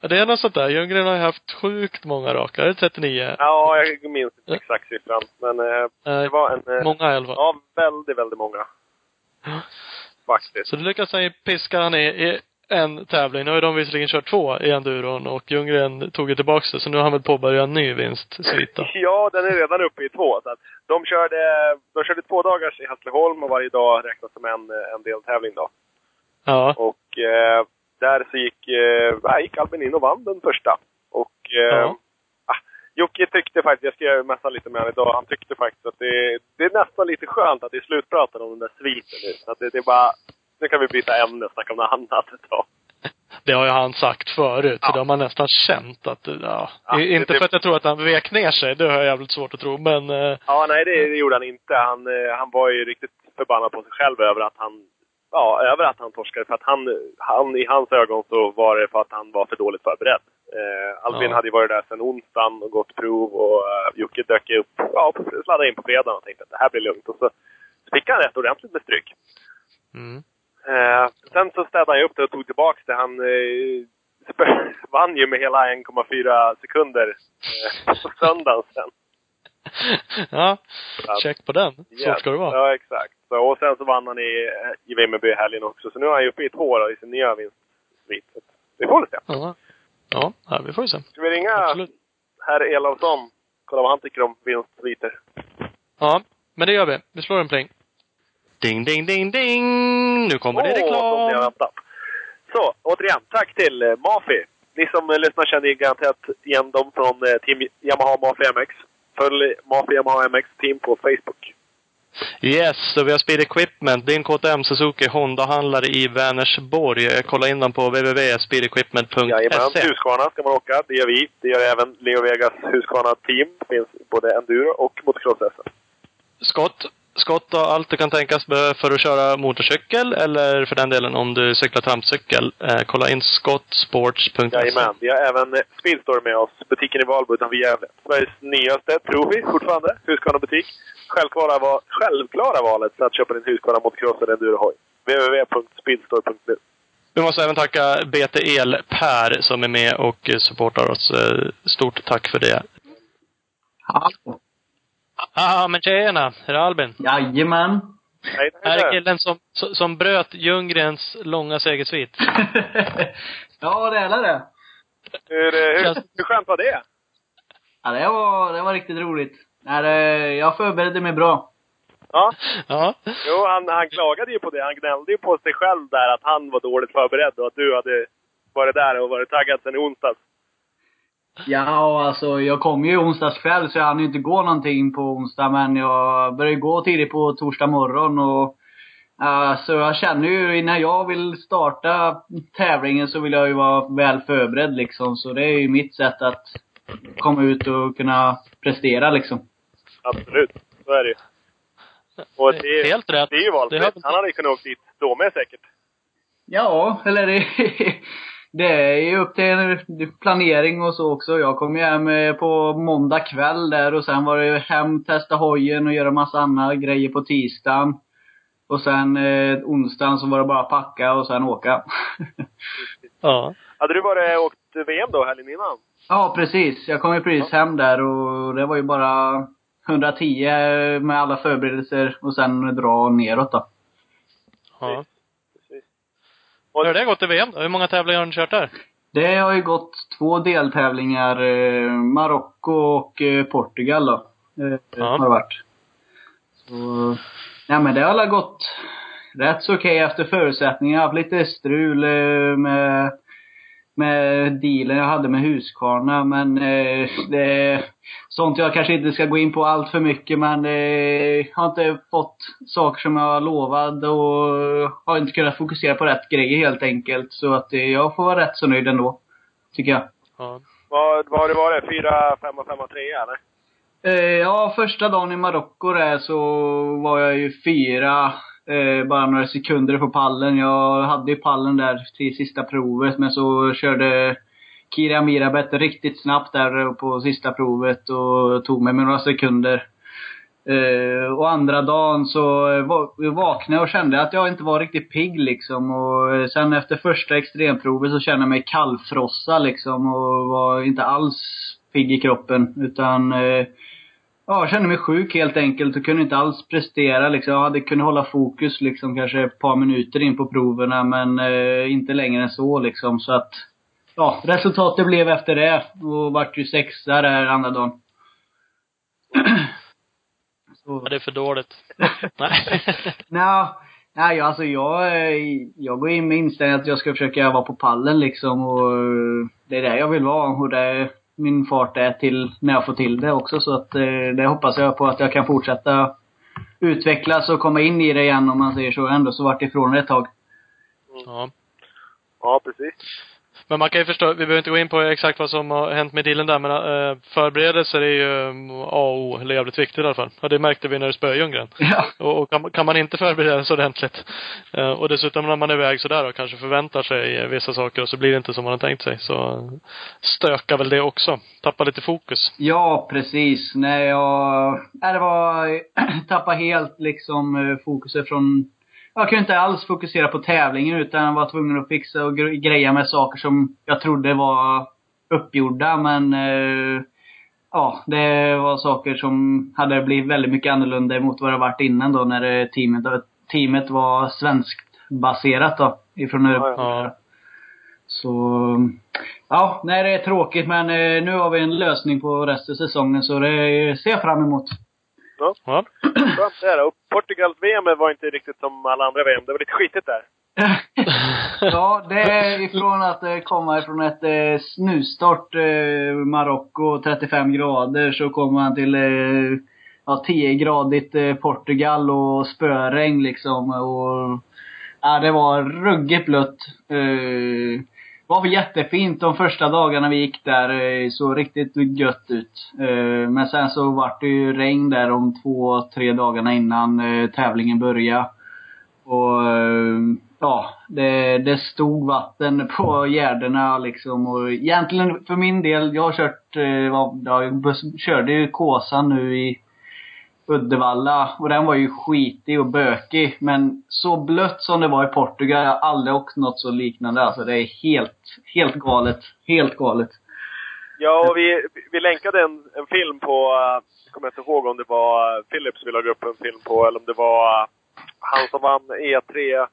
Ja, det är något sånt där. Ljunggren har ju haft sjukt många raka. Är det 39? Ja, jag minns inte exakt siffran. Men eh, det var en... Eh, många i alla fall. Ja, väldigt, väldigt många. Faktiskt. Så det lyckas han ju piska han i, i en tävling. Nu har ju de visserligen kört två i enduron och Ljunggren tog ju tillbaks det. Så nu har han väl påbörjat en ny vinstsvit då. Ja, den är redan uppe i två. Så att de, körde, de körde två dagars i Hässleholm och varje dag räknas som en, en deltävling då. Ja. Och eh, där så gick, eh, gick Albin in och vann den första. Och eh, Ja. ah, Jocke tyckte faktiskt, jag skrev messa lite med honom idag, han tyckte faktiskt att det, det är nästan lite skönt att det är slutpratat om den där sviten nu. Så Att det, det är bara, nu kan vi byta ämne och snacka om något annat ett tag. Det har ju han sagt förut. Så Ja. det har man nästan känt att, ja. Ja, det- inte det- för att jag tror att han vek ner sig. Det har jag jävligt svårt att tro. Men, eh, Ja, nej det, det gjorde han inte. Han, eh, han var ju riktigt förbannad på sig själv över att han Ja, över att han torskade. För att han, han, i hans ögon så var det för att han var för dåligt förberedd. Eh, Albin Ja. hade ju varit där sedan onsdagen och gått prov och eh, Jocke dök upp, ja, sladdade in på fredagen och tänkte att det här blir lugnt. Och så fick han rätt ordentligt med stryk. mm. Eh, sen så städade han ju upp det och tog tillbaks det. Han eh, vann ju med hela 1,4 sekunder eh, på söndagen sen. ja, check på den. Så ska det vara. Ja, exakt. Så, och sen så vann han i, i Vimmerby i helgen också. Så nu är han ju uppe i två då, i sin nya vinstsvit. Vi får se. Ja. Ja, ja, vi får ju se. Ska vi ringa Absolut. herr Elofsson? Kolla vad han tycker om vinstsviter. Ja, men det gör vi. Vi slår en pling. Ding, ding, ding, ding! Nu kommer det vi har reklam! Så, återigen, tack till eh, Mafi. Ni som eh, lyssnar känner garanterat igen dem från eh, Team Yamaha Mafi MX. Följ Mafi Yamaha MX Team på Facebook. Yes, så vi har Speed Equipment, din KTM Suzuki Honda-handlare i Vänersborg. Kolla in dem på Jajamän, www.speedequipment.se. Husqvarna ska man åka. Det gör vi. Det gör även Leo Vegas Husqvarna Team. finns både enduro och motocross-SM. Skott. Skott och allt du kan tänkas behöva för att köra motorcykel eller för den delen om du cyklar trampcykel. Eh, kolla in skottsports.se. Jajamän. Vi har även Speedstore med oss. Butiken i Valbo utanför Gävle. Sveriges nyaste, tror vi fortfarande, Husqvarna-butik. Självklara, va- självklara valet för att köpa din Husqvarna motocross eller endurohoj. www.speedstore.nu Vi måste även tacka BT El Per som är med och supportar oss. Eh, Stort tack för det. Hallå. Ah, men tjena! Är det Albin? Jajamän. Hej, Här är killen som, som- bröt Ljunggrens långa segersvit. ja, det är det. Hur, eh, hur, hur skönt var det? Ja, det var, det var riktigt roligt. Nej, jag förberedde mig bra. Ja. Ja. Jo, han, han klagade ju på det. Han gnällde ju på sig själv där att han var dåligt förberedd och att du hade varit där och varit taggad sen i onsdags. Ja, alltså jag kom ju onsdags kväll så jag hann ju inte gå någonting på onsdag. Men jag började gå tidigt på torsdag morgon och uh, så jag känner ju innan jag vill starta tävlingen så vill jag ju vara väl förberedd liksom. Så det är ju mitt sätt att komma ut och kunna prestera liksom. Absolut. Så är det ju. Och det, är- Helt rätt. Det är ju Det valfritt. har- Han hade ju kunnat åka dit då med säkert. Ja, eller det, det är ju upp till planering och så också. Jag kom ju hem eh, på måndag kväll där och sen var det hem, testa hojen och göra massa andra grejer på tisdagen. Och sen eh, onsdagen så var det bara packa och sen åka. Ja. Hade du varit åkt VM då helgen innan? ja, precis. Jag kom ju precis hem där och det var ju bara 110 med alla förberedelser och sen dra neråt då. ja. Hur har det gått i VM då? Hur många tävlingar har ni kört där? Det har ju gått två deltävlingar. Eh, Marocko och eh, Portugal då. Eh, Ja. Har det varit. Så, ja men det har alla gått rätt så okej efter förutsättningar. Jag har haft lite strul eh, med med dealen jag hade med Husqvarna. Men eh, det är sånt jag kanske inte ska gå in på allt för mycket. Men eh, jag har inte fått saker som jag lovat och har inte kunnat fokusera på rätt grejer helt enkelt. Så att eh, jag får vara rätt så nöjd ändå. Tycker jag. Ja. Vad, har det varit? Fyra, femma, femma, trea eller? Eh, ja, första dagen i Marocko där så var jag ju fyra, eh, bara några sekunder på pallen. Jag hade ju pallen där till sista provet, men så körde Kira Mirabet riktigt snabbt där på sista provet och tog mig med några sekunder. Eh, och andra dagen så vaknade jag och kände att jag inte var riktigt pigg liksom. Och sen efter första extremprovet så kände jag mig kallfrossa liksom och var inte alls pigg i kroppen. Utan eh, Ja, jag kände mig sjuk helt enkelt och kunde inte alls prestera liksom. Jag hade kunnat hålla fokus liksom kanske ett par minuter in på proverna men eh, inte längre än så liksom. Så att, ja, resultatet blev efter det och vart ju sexa där andra dagen. så. ja, det är för dåligt. Nej. Nej alltså jag, eh, jag går in med inställningen att jag ska försöka vara på pallen liksom och eh, det är det jag vill vara och det min fart är till när jag får till det också så att eh, det hoppas jag på att jag kan fortsätta utvecklas och komma in i det igen om man säger så. Ändå så vart ifrån det ett tag. Ja. Ja, precis. Men man kan ju förstå, vi behöver inte gå in på exakt vad som har hänt med dealen där, men äh, förberedelser är ju mm, A och O, eller jävligt viktigt i alla fall. Och det märkte vi när du spöade Ljunggren. Ja. Och, och kan, kan man inte förbereda sig ordentligt, eh, och dessutom när man är iväg sådär och kanske förväntar sig eh, vissa saker och så blir det inte som man har tänkt sig, så stökar väl det också. Tappar lite fokus. Ja, precis. Nej, jag... Nej, det var... Tappa helt liksom eh, fokuset från... Jag kunde inte alls fokusera på tävlingen utan var tvungen att fixa och gre- greja med saker som jag trodde var uppgjorda men... Eh, ja, det var saker som hade blivit väldigt mycket annorlunda mot vad det varit innan då när eh, teamet, teamet var svenskt baserat då. Ifrån Europa. Ja. Så, ja, nej det är tråkigt men eh, nu har vi en lösning på resten av säsongen så det ser jag fram emot. Ja. Skönt det är. Och Portugals VM var inte riktigt som alla andra VM. Det var lite skitigt där. ja, det är ifrån att eh, komma ifrån ett eh, snustort eh, Marocko, 35 grader, så kommer man till eh, ja, 10-gradigt eh, Portugal och spöregn liksom. Och, ja, det var ruggigt blött. Eh, var jättefint de första dagarna vi gick där. eh, Så riktigt gött ut. Eh, men sen så vart det ju regn där de två, tre dagarna innan eh, tävlingen började. Och eh, ja, det, det stod vatten på gärdena liksom. Och egentligen för min del, jag har kört, jag körde ju Kåsan nu i Uddevalla och den var ju skitig och bökig. Men så blött som det var i Portugal, jag har aldrig åkt något så liknande. Alltså det är helt, helt galet. Helt galet. Ja, och vi, vi länkade en, en film på, uh, jag kommer inte ihåg om det var uh, Philips vi la upp en film på, eller om det var uh, han som vann E3 uh,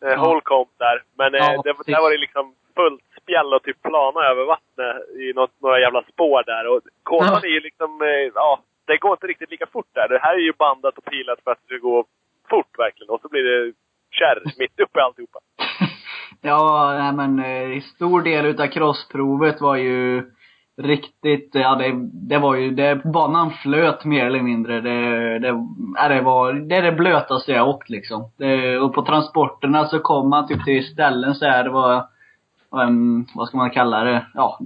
Ja. Holcomb där. Men Ja, det, där var det liksom fullt spjäll och typ plana över vattnet i något, några jävla spår där. Och Kåsan Ja. är ju liksom, uh, ja, det går inte riktigt lika fort där. Det här är ju bandat och pilat för att det ska gå fort verkligen. Och så blir det kärr mitt uppe i alltihopa. Ja, nej men eh, stor del utav crossprovet var ju riktigt, ja det, det var ju, det, banan flöt mer eller mindre. Det, det, ja, det var, det är det blötaste jag åkt liksom. Det, och på transporterna så kom man typ till ställen så här, det var en, vad ska man kalla det? Ja,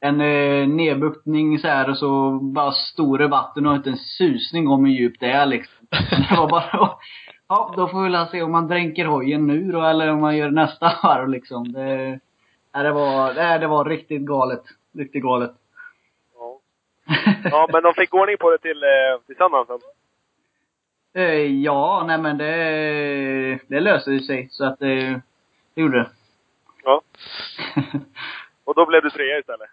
en eh, nedbuktning så här och så bara stora vatten och inte en susning om hur djupt det är liksom. Det var bara Ja, då får vi väl se om man dränker hojen nu då, eller om man gör nästa varv liksom. Det, det var, det, det var riktigt galet. Riktigt galet. Ja. ja, men de fick ordning på det till, eh, till söndagen sen. Eh, ja, nej men det, det löste ju sig. Så att det, det gjorde det. Ja. Och då blev du trea istället.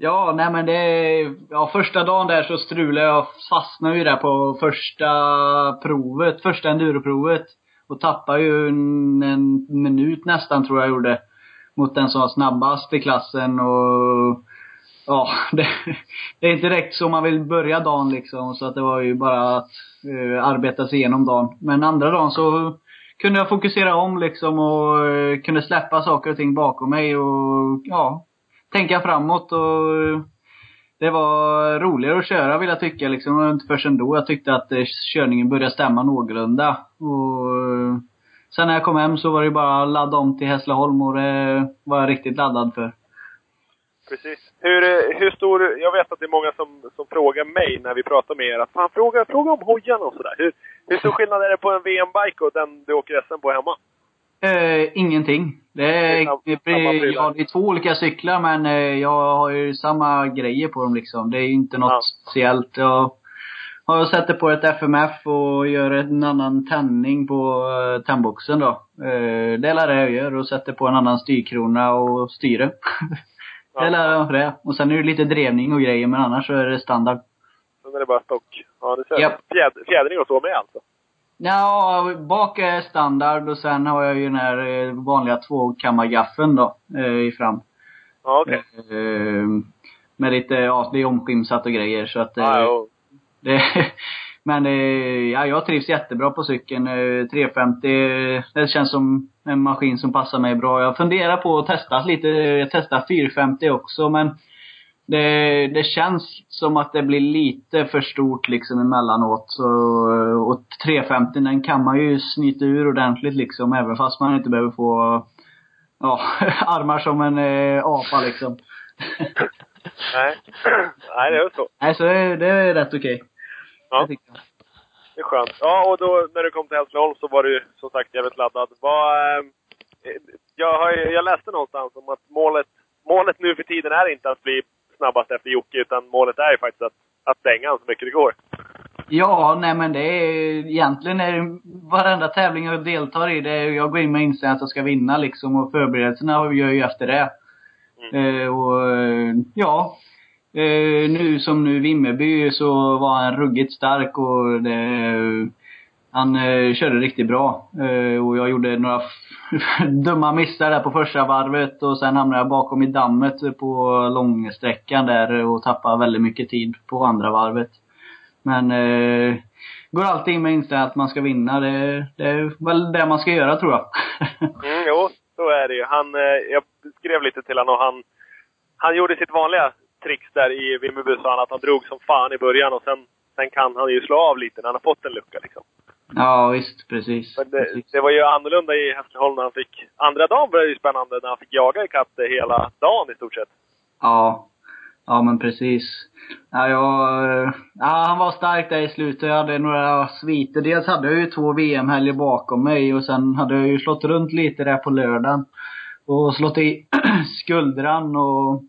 Ja, nej men det, ja första dagen där så strulade jag, fastnade ju där på första provet, första enduroprovet. Och tappade ju en, en minut nästan tror jag gjorde. Mot den som var snabbast i klassen och Ja, det, det är inte direkt så man vill börja dagen liksom. Så att det var ju bara att eh, arbeta sig igenom dagen. Men andra dagen så kunde jag fokusera om liksom och eh, kunde släppa saker och ting bakom mig och ja, tänka framåt och det var roligare att köra vill jag tycka liksom. Och inte förrän då jag tyckte att eh, körningen började stämma någorlunda. Och eh, sen när jag kom hem så var det bara att ladda om till Hässleholm och det var jag riktigt laddad för. Precis. Hur, hur stor... Jag vet att det är många som, som frågar mig när vi pratar med er att fan, fråga, fråga om hojarna och sådär. Hur, hur stor skillnad är det på en VM-bike och den du åker SM på hemma? Eh, ingenting. Det är, Det är det ja, det är två olika cyklar men eh, jag har ju samma grejer på dem liksom. Det är ju inte något Ja. speciellt. Jag har sett på ett FMF och gör en annan tändning på uh, tändboxen då. Eh, det är det jag gör och sätter på en annan styrkrona och styre. det är jag för det. Och sen är det lite drevning och grejer men annars så är det standard. Sen är det bara stock. Ja, det ser Japp. Fjäd, Fjädring och så med alltså? Ja, bak är standard och sen har jag ju den här eh, vanliga tvåkammargaffeln då, eh, i fram. Ja, okej. Eh, med lite, ja det är omskimsat och grejer så att eh, Ja, jo. det, Men eh, ja, jag trivs jättebra på cykeln. Eh, 350, eh, det känns som en maskin som passar mig bra. Jag funderar på att testa lite, jag testar 450 också men det, det känns som att det blir lite för stort liksom emellanåt. Så, och 350 den kan man ju snyta ur ordentligt liksom även fast man inte behöver få ja, armar som en eh, apa liksom. Nej. Nej, det är så. Nej, så det, det är rätt okej. Ja. Det. Det är skönt. Ja, och då när du kom till Hässleholm så var du som sagt jävligt laddad. Vad, eh, jag, har, jag läste någonstans om att målet, målet nu för tiden är inte att bli snabbast efter Jocke, utan målet är ju faktiskt att, att dänga han så mycket det går. Ja, nej men det är egentligen är det varenda tävling jag deltar i, det är, jag går in med inställningen att jag ska vinna liksom och förberedelserna gör jag ju efter det. Eh, och eh, ja, eh, nu som nu Vimmerby så var han ruggigt stark och det, han eh, körde riktigt bra. Eh, och jag gjorde några dumma missar där på första varvet och sen hamnade jag bakom i dammet på långsträckan där och tappade väldigt mycket tid på andra varvet. Men eh, går alltid in med inställningen att man ska vinna. Det, det är väl det man ska göra tror jag. Mm, jo, så är det ju. Han, eh, jag skrev lite till honom och han, han gjorde sitt vanliga trix där i Vimmerby, sa han, att han drog som fan i början och sen, sen kan han ju slå av lite när han har fått en lucka liksom ja, visst. Precis. Men det, precis. det var ju annorlunda i Hässleholm när han fick... Andra dagen var det ju spännande när han fick jaga ikapp det hela dagen i stort sett. Ja. Ja, men precis. Ja, jag, ja, han var stark där i slutet. Jag hade några sviter. Dels hade jag ju två VM-helger bakom mig och sen hade jag ju slått runt lite där på lördagen. Och slått i skuldran och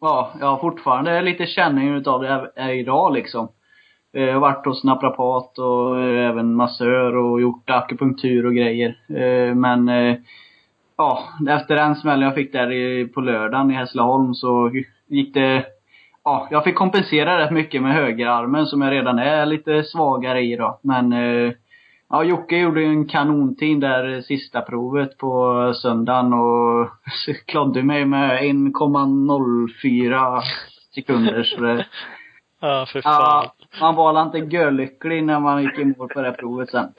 ja, jag har fortfarande lite känning utav det här idag liksom. Eh, Jag har varit hos naprapat och eh, även massör och gjort akupunktur och grejer. Eh, Men eh, ja, efter den smällen jag fick där på lördagen i Hässleholm så gick det Ja, jag fick kompensera rätt mycket med högerarmen som jag redan är lite svagare i då. Men eh, Ja, Jocke gjorde ju en kanontid där eh, sista provet på söndagen och klodde mig med 1,04 sekunder. Så det, Ja, för fan. ja, man var inte görlycklig när man gick i mål på det här provet sen.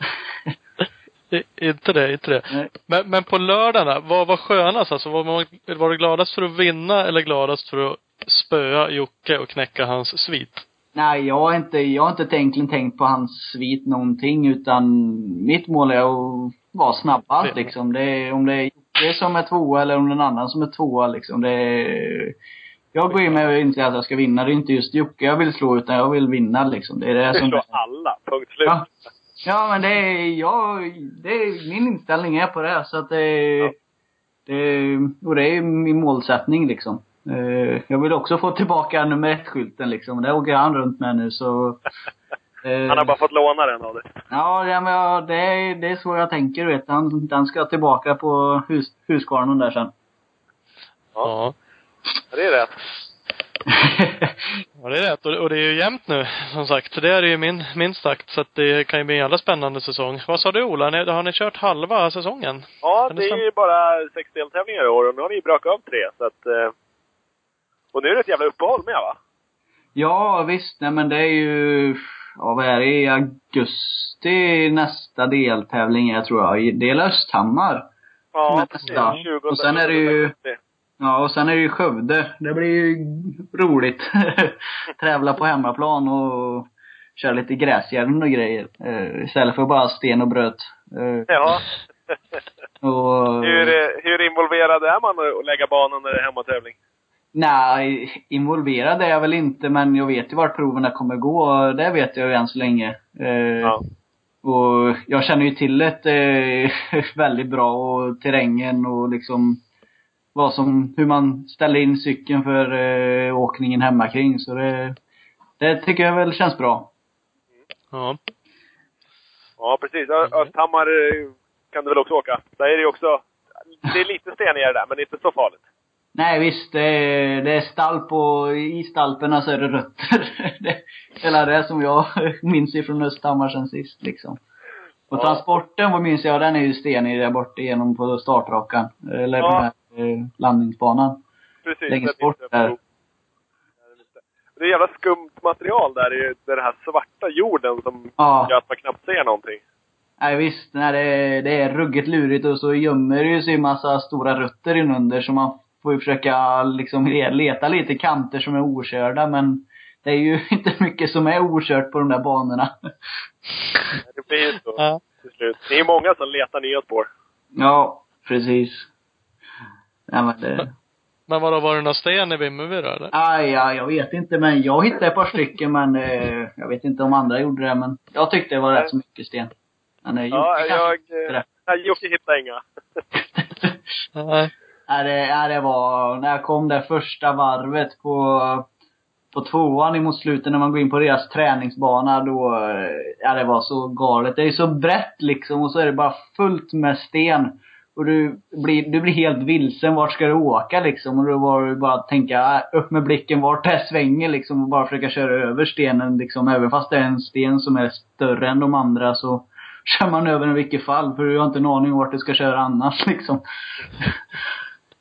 I, inte det, inte det. Nej. Men, men på lördagarna, vad var skönast alltså? Var, man, var du gladast för att vinna eller gladast för att spöa Jocke och knäcka hans svit? Nej, jag har inte, jag har inte egentligen tänkt på hans svit någonting utan mitt mål är att vara snabbast Det- liksom. Det är, om det är Jocke som är tvåa eller om det är någon annan som är tvåa liksom. Det är, jag går in med inser att jag ska vinna. Det är inte just Jocke jag vill slå utan jag vill vinna liksom. Det är det Det som... slår alla. Punkt slut. Ja. Ja men det är, jag, det är, min inställning är på det så att det är, Ja. det och det är min målsättning liksom. Eh, Jag vill också få tillbaka nummer ett-skylten liksom. Det åker han runt med nu så. eh, Han har bara fått låna den av dig. Ja, ja men det, är, det är så jag tänker du vet. Han, den ska tillbaka på hus, Huskvarnen där sen. Ja. Ja, det är rätt. Ja, det är rätt. Och, och det är ju jämnt nu, som sagt. Så det är ju min, minst sagt. Så att det kan ju bli en jävla spännande säsong. Vad sa du Ola? Ni, har ni kört halva säsongen? Ja, Kan det det är ju bara sex deltävlingar i år och nu har ni brakat av tre. Så att, eh, och nu är det ett jävla uppehåll med va? Ja, visst. Nej men det är ju... ja vad är det, i augusti nästa deltävling är tror jag. Det är Östhammar. Ja, Men precis. nästa. 20 Och sen är det ju- Ja, och sen är det ju Skövde. Det blir ju roligt. Tävla på hemmaplan och köra lite gräsgärden och grejer. Eh, istället för bara sten och bröt. Eh, Ja. och, hur, eh, hur involverad är man att lägga banan när det är hemmatävling? Nej, involverad är jag väl inte, men jag vet ju vart proverna kommer gå. Det vet jag ju än så länge. Eh, Ja. Och jag känner ju till det väldigt bra och terrängen och liksom vad som, hur man ställer in cykeln för eh, åkningen hemma kring. Så det, det tycker jag väl känns bra. Ja. Ja, precis. Ö- Östhammar eh, kan du väl också åka? Där är det också... Det är lite stenigare där, men inte så farligt. Nej visst, det är, det är stalp och i stalperna så är det rötter. det, hela det som jag minns ifrån Östhammar sen sist liksom. Och Ja. transporten, vad minns jag, den är ju stenig där borta igenom på startrakan. Eller Ja. Eh, landningsbanan. Precis. Längst bort det. där. Det är jävla skumt material där. Det är det är den här svarta jorden som Ja. gör att man knappt ser någonting. Nej visst, nej, det, det är ruggigt lurigt och så gömmer det ju sig en massa stora rötter inunder så man får ju försöka liksom leta lite kanter som är okörda men det är ju inte mycket som är okört på de där banorna. Det blir ju så Ja. till slut. Det är många som letar nya spår. Ja, precis. Nej men det... Men vadå, var det någon sten i Vimmerby då eller? Aj, ja, jag vet inte men jag hittade ett par stycken men eh, jag vet inte om andra gjorde det men jag tyckte det var rätt så mycket sten. Men eh, Ja, jag... eh, det. Nej, Jocke hittade inga. Nej. Nej, det, nej, det var, när jag kom där första varvet på, på tvåan emot slutet när man går in på deras träningsbana då, eh, ja det var så galet. Det är så brett liksom och så är det bara fullt med sten. Och du blir, du blir helt vilsen. Vart ska du åka liksom? Och då var det bara att tänka, äh, upp med blicken vart det svänger liksom. Och bara försöka köra över stenen liksom. Även fast det är en sten som är större än de andra så kör man över den i vilket fall. För du har inte en aning om vart du ska köra annars liksom.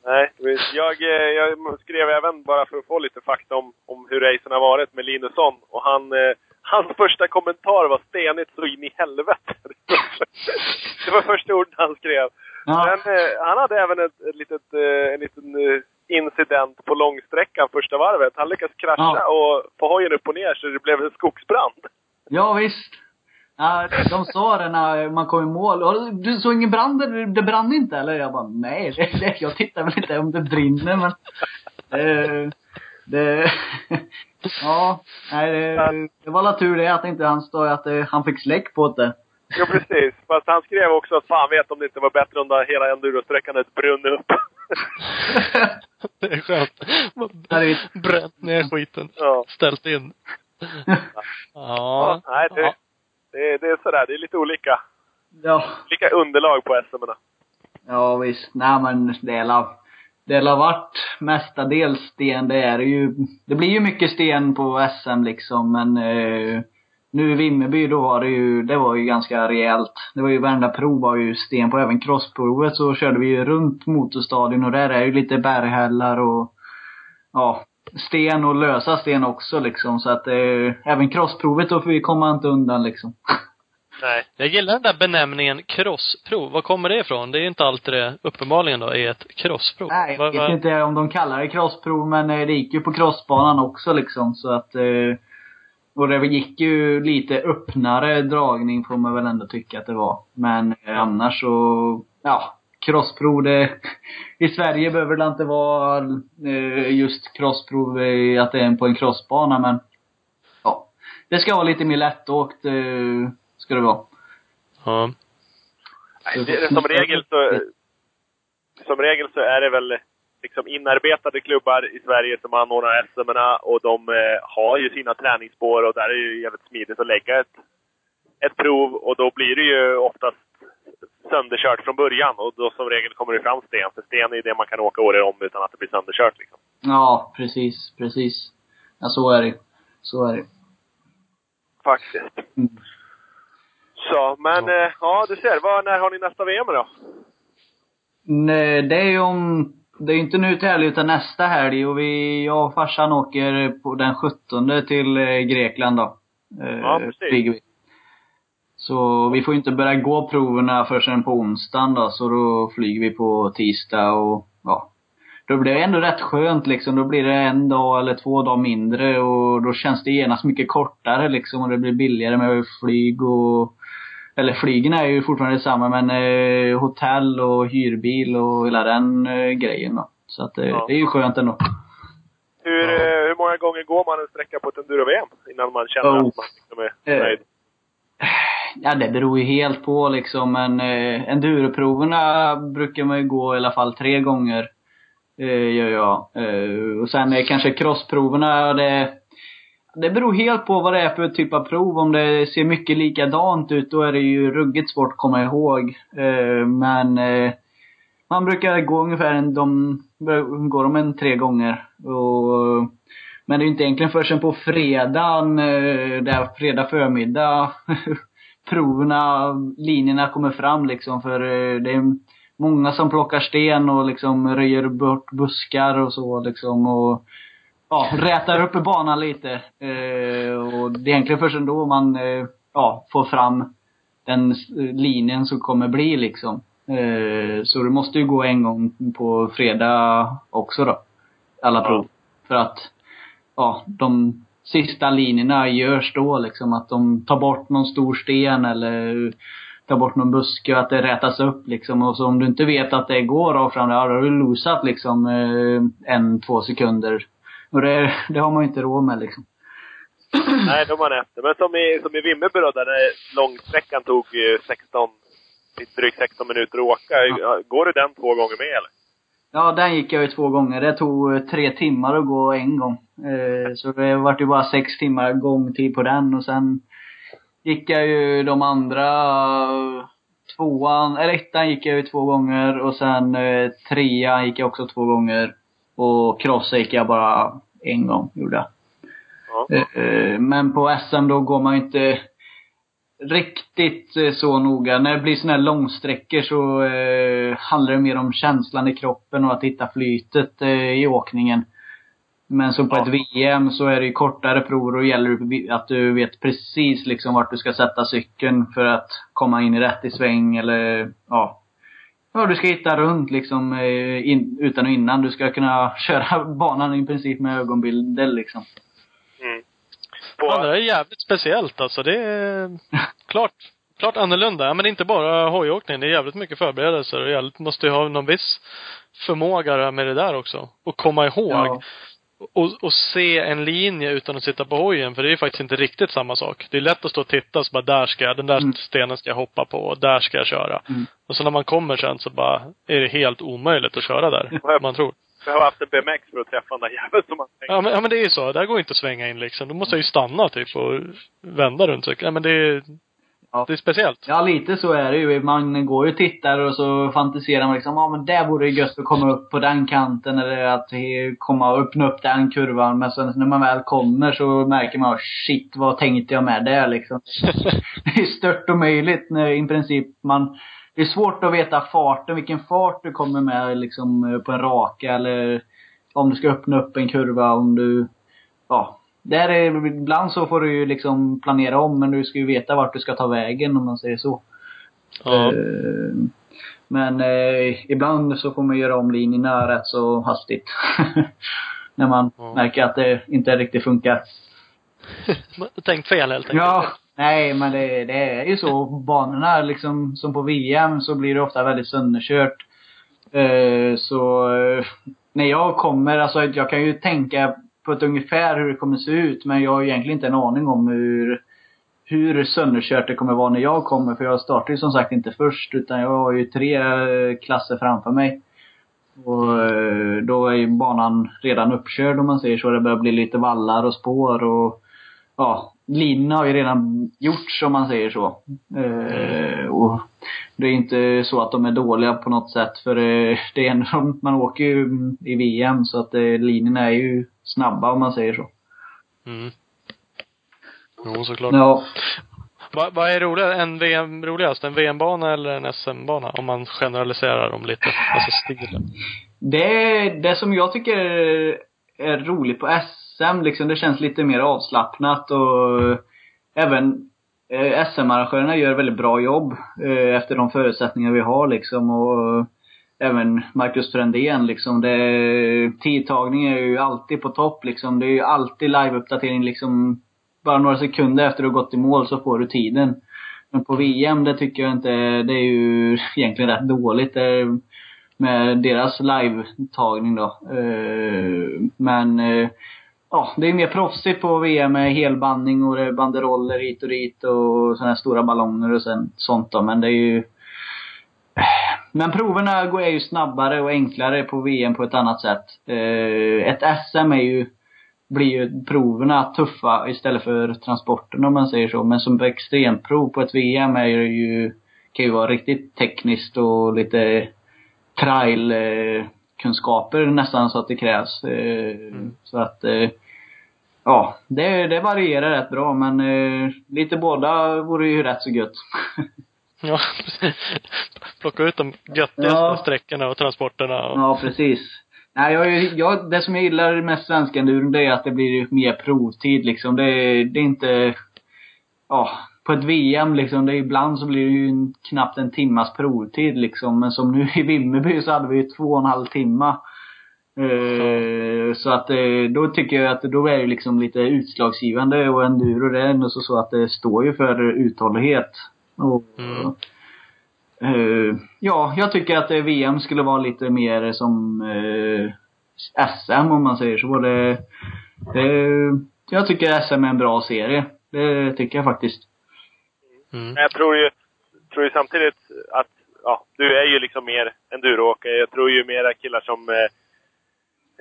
Nej, jag, eh, jag skrev även bara för att få lite fakta om, om hur racen har varit med Linusson. Och han, eh, hans första kommentar var stenigt så in i helvete. Det var första ordet han skrev. Ja. Men eh, han hade även ett, ett litet, eh, en liten eh, incident på långsträckan första varvet. Han lyckades krascha Ja. och få hojen upp och ner så det blev en skogsbrand. Ja, visst. Ja, de sa det när man kom i mål. "Ja, Du såg ingen brand? Det brann inte eller? Jag bara, nej, det, jag tittar väl inte om det brinner men... Det, det, ja, nej det, det var la tur det att inte han stod, att det, han fick släck på det. Ja, precis. Fast han skrev också att fan vet om det inte var bättre om det hela endurosträckan hade brunnit upp. Det är skönt. Ja, det är- Bränt ner skiten. ja. Ställt in. Ja, Ja. nej, det, Ja. det, det är sådär. Det är lite olika, Ja, olika underlag på SM. -erna. ja visst. Nej men det är la, det har varit mestadels sten. Det är ju. Det blir ju mycket sten på SM liksom men eh, nu i Vimmerby då var det ju, det var ju ganska rejält. Det var ju varenda prov var ju sten på. Även crossprovet så körde vi ju runt motorstadion och där är ju lite berghällar och ja, sten och lösa sten också liksom. Så att eh, även crossprovet då får vi komma inte undan liksom. Nej. Jag gillar den där benämningen crossprov. Var kommer det ifrån? Det är inte alltid det, uppenbarligen då, är ett crossprov. Nej, jag vet vad- inte om de kallar det crossprov, men eh, det gick ju på crossbanan också liksom, så att eh, och det gick ju lite öppnare dragning får man väl ändå tycka att det var. Men eh, annars så, ja, crossprov det, i Sverige behöver det inte vara eh, just crossprov, eh, att det är på en crossbana men, ja. Det ska vara lite mer lättåkt, eh, ska det vara. Ja. Nej, det, som regel så... Som regel så är det väl liksom inarbetade klubbar i Sverige som anordnar SM och de eh, har ju sina träningsspår och där är det ju jävligt smidigt att lägga ett, ett prov och då blir det ju oftast sönderkört från början och då som regel kommer det fram sten. För sten är ju det man kan åka året om utan att det blir sönderkört liksom. Ja, precis, precis. Ja, så är det. Så är det. Faktiskt. Mm. Så, men eh, ja du ser. Vad, när har ni nästa VM då? Nej, det är ju om, det är inte nu till helg utan nästa helg och vi, jag och farsan åker på den 17 till eh, Grekland då. Eh, Ja, precis. Så vi får inte börja gå proverna förrän på onsdagen då, så då flyger vi på tisdag och ja. Då blir det ändå rätt skönt liksom. Då blir det en dag eller två dagar mindre och då känns det genast mycket kortare liksom och det blir billigare med flyg och eller flygen är ju fortfarande detsamma men eh, hotell och hyrbil och hela den eh, grejen då. Så att eh, Ja. det är ju skönt ändå. Hur, eh, hur många gånger går man en sträcka på ett enduro-VM innan man känner Oh. att man liksom är Eh. nöjd? Ja, det beror ju helt på liksom. Men eh, enduroproverna brukar man ju gå i alla fall tre gånger. Eh, gör jag. Eh, och sen eh, kanske crossproverna, det, det beror helt på vad det är för typ av prov. Om det ser mycket likadant ut, då är det ju ruggigt svårt att komma ihåg. Eh, men eh, man brukar gå ungefär en, de, går de en tre gånger. Och, men det är ju inte egentligen förrän på fredagen, eh, där fredag förmiddag, proverna, linjerna kommer fram liksom. För det är många som plockar sten och liksom röjer bort buskar och så liksom. Och ja, rätar upp banan lite. Eh, och det är egentligen först då man eh, ja, får fram den eh, linjen som kommer bli liksom. Eh, så det måste ju gå en gång på fredag också då. Alla Ja. prov. För att, ja, de sista linjerna görs då liksom. Att de tar bort någon stor sten eller tar bort någon buske och att det rätas upp liksom. Och så om du inte vet att det går rakt fram, ja, då har du losat liksom eh, en, två sekunder. Och det, det har man ju inte råd med liksom. Nej, är man efter. Men som i, som i Vimmerby då, där långsträckan tog eh, 16, lite drygt 16 minuter att åka. Ja. Går du den två gånger med eller? Ja, den gick jag ju två gånger. Det tog eh, tre timmar att gå en gång. Eh, så det vart ju bara sex timmar gångtid på den och sen gick jag ju de andra eh, tvåan, eller ettan gick jag ju två gånger och sen eh, trean gick jag också två gånger. Och crossen gick jag bara en gång, gjorde jag. Ja. Eh, Men på SM då går man inte riktigt eh, så noga. När det blir såna här långsträckor så eh, handlar det mer om känslan i kroppen och att hitta flytet eh, i åkningen. Men så på Ja. ett VM så är det ju kortare prov och gäller att du vet precis liksom vart du ska sätta cykeln för att komma in i rätt i sväng eller ja. Ja, du ska hitta runt liksom eh, in, utan och innan. Du ska kunna köra banan i princip med ögonbilder liksom. Mm. Ja, det På, är jävligt speciellt alltså. Det är klart, klart annorlunda. Ja, Men inte bara hojåkning. Det är jävligt mycket förberedelser och jävligt, måste ju ha någon viss förmåga med det där också. Och komma ihåg. Ja. Och, och se en linje utan att sitta på hojen. För det är ju faktiskt inte riktigt samma sak. Det är lätt att stå och titta och så bara, där ska jag, den där Mm. stenen ska jag hoppa på och där ska jag köra. Mm. Och så när man kommer sen så bara, är det helt omöjligt att köra där. man tror. jag har haft en BMX för att träffa den där jäveln som man tänker. Ja men, ja men det är ju så. Där går inte att svänga in liksom. Då måste jag ju stanna typ och vända runt cykeln. Ja men det är, Ja. det är speciellt. Ja, lite så är det ju. Man går ju och tittar och så fantiserar man liksom, ja men där vore det gött att komma upp på den kanten eller att komma och öppna upp den kurvan. Men sen när man väl kommer så märker man, shit vad tänkte jag med det liksom. Det är stört omöjligt när i princip man, det är svårt att veta farten, vilken fart du kommer med liksom eh, på en raka eller om du ska öppna upp en kurva, om du, ja. Där är, ibland så får du ju liksom planera om men du ska ju veta vart du ska ta vägen om man säger så. Ja. Eh, Men eh, ibland så får man göra om linjerna rätt så hastigt. När man Ja. märker att det inte riktigt funkar. Tänkt fel helt enkelt. Ja, nej men det, det är ju så. Banorna liksom, som på VM så blir det ofta väldigt sönderkört. Eh, så eh, när jag kommer, alltså jag kan ju tänka på ett ungefär hur det kommer se ut men jag har egentligen inte en aning om hur hur sönderkört det kommer vara när jag kommer. För jag startar ju som sagt inte först utan jag har ju tre eh, klasser framför mig. Och eh, då är ju banan redan uppkörd om man säger så. Det börjar bli lite vallar och spår och ja, linjerna har ju redan gjorts om man säger så. Eh, och det är inte så att de är dåliga på något sätt för eh, det är ändå, man åker ju i VM så att eh, linjerna är ju snabba om man säger så. Mm. Jo, såklart. Ja. Vad vad är roligare, en VM, roligast? En VM-bana eller en SM-bana? Om man generaliserar dem lite. Alltså stilen. Det, det som jag tycker är roligt på SM, liksom, det känns lite mer avslappnat och även eh, SM-arrangörerna gör väldigt bra jobb eh, efter de förutsättningar vi har liksom och även Marcus Frändén liksom. Det, tidtagning är ju alltid på topp liksom. Det är ju alltid live-uppdatering liksom. Bara några sekunder efter du har gått i mål så får du tiden. Men på VM, det tycker jag inte, det är ju egentligen rätt dåligt. Det, med deras live-tagning då. Eh, men eh, ja, det är mer proffsigt på VM med helbandning och det är banderoller hit och dit och sådana här stora ballonger och sen, sånt då. Men det är ju men proverna är ju snabbare och enklare på VM på ett annat sätt. Eh, ett SM är ju, blir ju proverna tuffa istället för transporten om man säger så. Men som extremprov på ett VM är ju, kan ju vara riktigt tekniskt och lite trail kunskaper nästan så att det krävs. Eh, mm. Så att Ja, det, det varierar rätt bra men lite båda vore ju rätt så gött. Ja, Plocka ut de göttigaste ja. sträckorna och transporterna och... Ja, precis. Nej, jag, jag, det som jag gillar med svenska enduron, det är att det blir mer provtid liksom. Det, det är inte... Ja, på ett VM liksom, det, ibland så blir det ju en, knappt en timmas provtid liksom. Men som nu i Vimmerby så hade vi ju två och en halv timma. Uh, så att uh, då tycker jag att då är det liksom lite utslagsgivande och enduro det är ändå så, så att det står ju för uthållighet. Och, mm. Uh, ja, jag tycker att VM skulle vara lite mer som uh, SM om man säger så. Det, det, jag tycker SM är en bra serie. Det tycker jag faktiskt. Mm. Jag tror ju, tror ju samtidigt att, ja, du är ju liksom mer enduroåkare. Jag tror ju mera killar som, eh,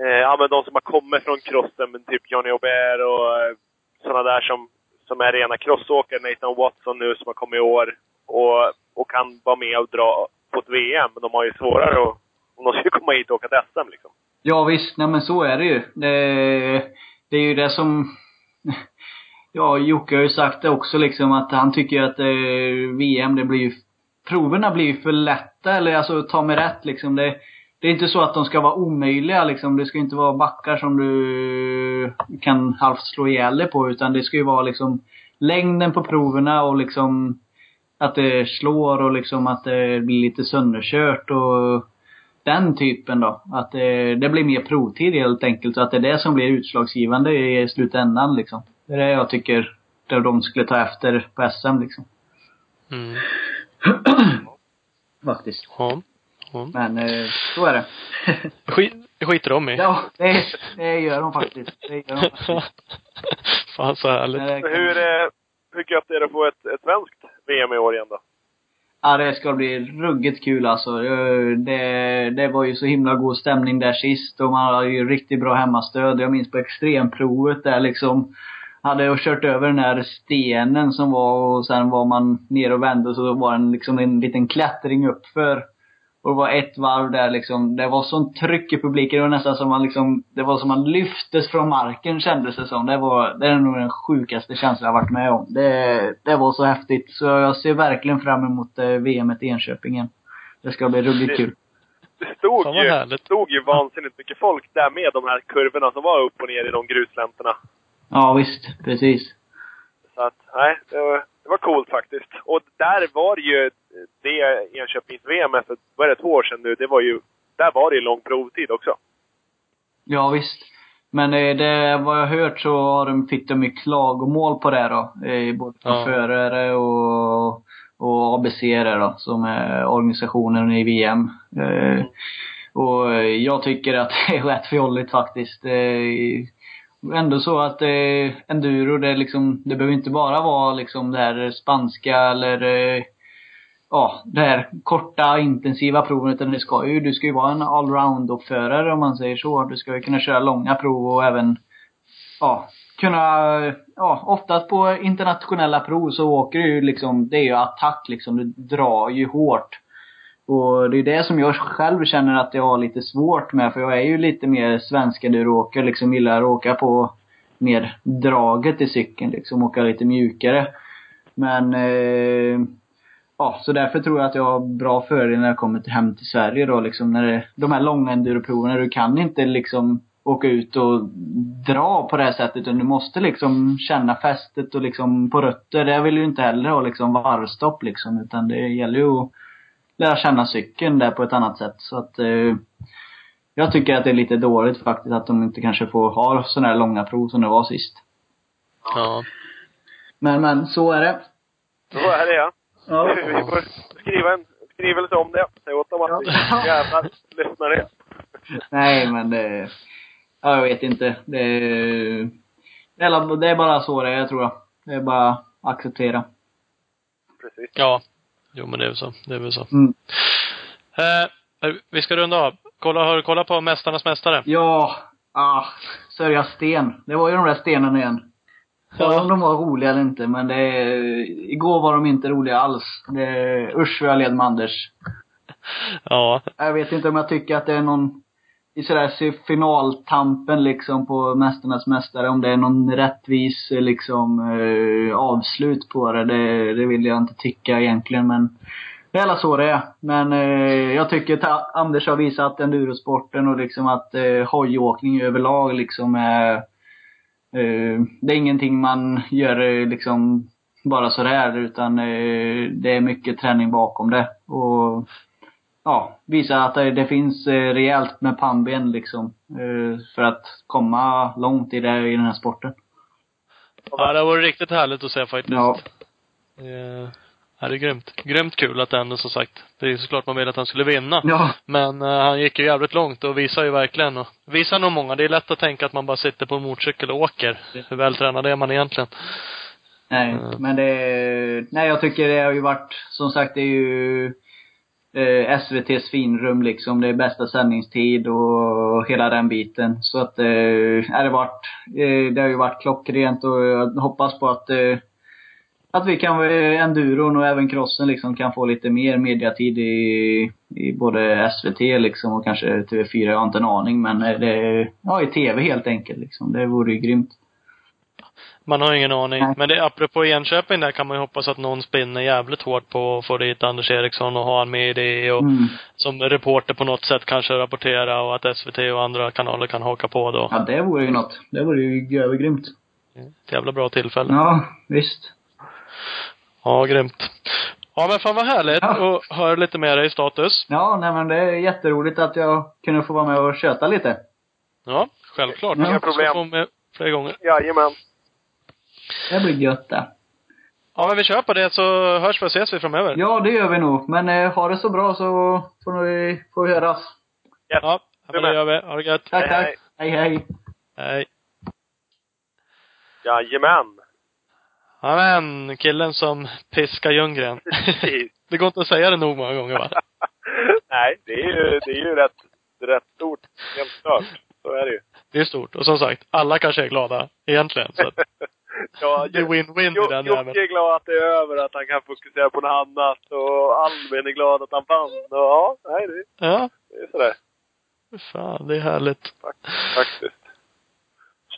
eh, ja men de som har kommit från crossen, men typ Johnny Aubert och eh, sådana där som som är rena crossåkare, Nathan Watson nu som har kommit i år och, och kan vara med och dra på ett VM. Men de har ju svårare att, om de ska komma hit och åka till SM liksom. Ja visst, nej men så är det ju. Det, det är ju det som Ja, Jocke har ju sagt det också liksom att han tycker att eh, VM, det blir ju Proverna blir ju för lätta, eller alltså ta mig rätt liksom. Det, det är inte så att de ska vara omöjliga liksom. Det ska inte vara backar som du kan halvt slå ihjäl dig på. Utan det ska ju vara liksom längden på proverna och liksom att det slår och liksom att det blir lite sönderkört och den typen då. Att det, det blir mer provtid helt enkelt. Så att det är det som blir utslagsgivande i slutändan liksom. Det är det jag tycker det de skulle ta efter på SM liksom. Mm. Faktiskt. Ja. Mm. Men eh, så är det. Skit, skiter de i. Ja, det, det gör de faktiskt. Det gör de faktiskt. Fan så härligt. Hur, eh, hur gött är det att få ett, ett svenskt VM i år igen då? Ja, det ska bli ruggigt kul alltså. Det, det var ju så himla god stämning där sist och man hade ju riktigt bra hemmastöd. Jag minns på extremprovet där liksom hade jag kört över den här stenen som var och sen var man ner och vände och så var det liksom en liten klättring uppför. Och det var ett varv där liksom, det var sånt tryck i publiken. Det var nästan som man liksom, det var som man lyftes från marken kändes det som. Det var, det är nog den sjukaste känslan jag varit med om. Det, det var så häftigt. Så jag ser verkligen fram emot eh, VM i Enköping igen. Det ska bli ruggigt kul. Det stod ju, stod ju vansinnigt mycket folk där med de här kurvorna som var upp och ner i de grusläntorna. Ja, visst. Precis. Så att, nej, det var, det var coolt faktiskt. Och där var det ju, det Enköpings-VM för, vad är det, två år sedan nu, det var ju, där var det ju lång provtid också. Ja, visst. Men eh, det, vad jag har hört så har de, fick de ju klagomål på det då. Eh, både från ja. förare och, och ABC då, som är organisationen i VM. Eh, mm. Och jag tycker att det är rätt fjolligt faktiskt ändå så att eh, enduro, det är liksom, det behöver inte bara vara liksom det här spanska eller eh, ja, det här korta intensiva proven utan det ska ju, du ska ju vara en allround-uppförare om man säger så. Du ska ju kunna köra långa prov och även ja, kunna, ja, oftast på internationella prov så åker du ju liksom, det är ju attack liksom. Du drar ju hårt. Och det är det som jag själv känner att jag har lite svårt med. För jag är ju lite mer svenskaduråkare. Liksom gillar att åka på mer draget i cykeln. Liksom åka lite mjukare. Men eh, ja, så därför tror jag att jag har bra fördel när jag kommer till, hem till Sverige då liksom. När det, de här långa enduroproven, du kan inte liksom åka ut och dra på det här sättet. Utan du måste liksom känna fästet och liksom på rötter. Det vill ju inte heller ha liksom varvstopp liksom. Utan det gäller ju att lära känna cykeln där på ett annat sätt. Så att eh, jag tycker att det är lite dåligt faktiskt att de inte kanske får ha sådana här långa prov som det var sist. Ja. Men, men, så är det. Så är det ja. Ja. Vi får skriva en skrivelse om det. Säg åt dem att vi Ja. jävlar lyssnar det. Nej, men det... Ja, jag vet inte. Det det är bara så det är, tror jag. Det är bara att acceptera. Precis. Ja. Jo, men det är väl så. Det är väl så. Mm. Eh, vi ska runda av. Kolla, har du kollat på Mästarnas Mästare? Ja, ah, Sörja Sten. Det var ju de där stenarna igen. Ja. om de var roliga eller inte, men det... Igår var de inte roliga alls. Det, usch vad jag led med Anders. Ja. Jag vet inte om jag tycker att det är någon i sådär finaltampen liksom på Mästarnas Mästare, om det är någon rättvis eh, liksom eh, avslut på det, det. Det vill jag inte tycka egentligen men det är alla så det är. Men eh, jag tycker att Anders har visat endurosporten och liksom att eh, hojåkning överlag liksom är eh, Det är ingenting man gör eh, liksom bara sådär utan eh, det är mycket träning bakom det. Och ja, visa att det, det finns eh, rejält med pannben liksom. Eh, för att komma långt i, det, i den här sporten. Ja, det var riktigt härligt att se faktiskt. Ja. Eh, Ja, det är grymt. Grymt kul att ändå som sagt, det är såklart man vill att han skulle vinna. Ja. Men eh, han gick ju jävligt långt och visar ju verkligen och visar nog många. Det är lätt att tänka att man bara sitter på en motorcykel och åker. Hur vältränad är man egentligen? Nej, Mm. men det, nej jag tycker det har ju varit, som sagt det är ju eh, SVT's finrum liksom. Det är bästa sändningstid och hela den biten. Så att, eh, är det varit, eh, det har ju varit klockrent och jag hoppas på att eh, att vi kan, eh, enduron och även crossen liksom kan få lite mer mediatid i, i både SVT liksom och kanske TV4, jag har inte en aning men eh, det, ja i TV helt enkelt liksom. Det vore ju grymt. Man har ingen aning. Nej. Men det, apropå Enköping där kan man ju hoppas att någon spinner jävligt hårt på att få dit Anders Eriksson och ha han med i det och Mm. som reporter på något sätt kanske rapportera och att SVT och andra kanaler kan haka på då. Ja, det vore ju något. Det vore ju övergrymt. Ett jävla bra tillfälle. Ja, visst. Ja, grymt. Ja men fan vad härligt Ja. att höra lite mer i status. Ja, nej men det är jätteroligt att jag kunde få vara med och köta lite. Ja, självklart. Inga problem. Med fler gånger. Jajamän. Det blir gött det. Ja men vi kör på det så hörs vi och ses vi framöver. Ja, det gör vi nog. Men eh, ha det så bra så får vi, får vi höras. Yes. Ja, men det gör vi. Ha det gött. Tack, Hej, tack. hej. Hej, hej. Hej. Jajamän. Ja men, killen som piskar Ljunggren. Precis. det går inte att säga det nog många gånger va? Nej, det är ju, det är ju rätt, rätt stort. Helt klart. Så är det ju. Det är stort. Och som sagt, alla kanske är glada egentligen. Så att Ja, det är win-win i Jo- den Jocke är glad att det är över, att han kan fokusera på något annat. Och Albin är glad att han vann. Och ja, nej, det, Ja, det är sådär. fan det är härligt. Fak- Faktiskt.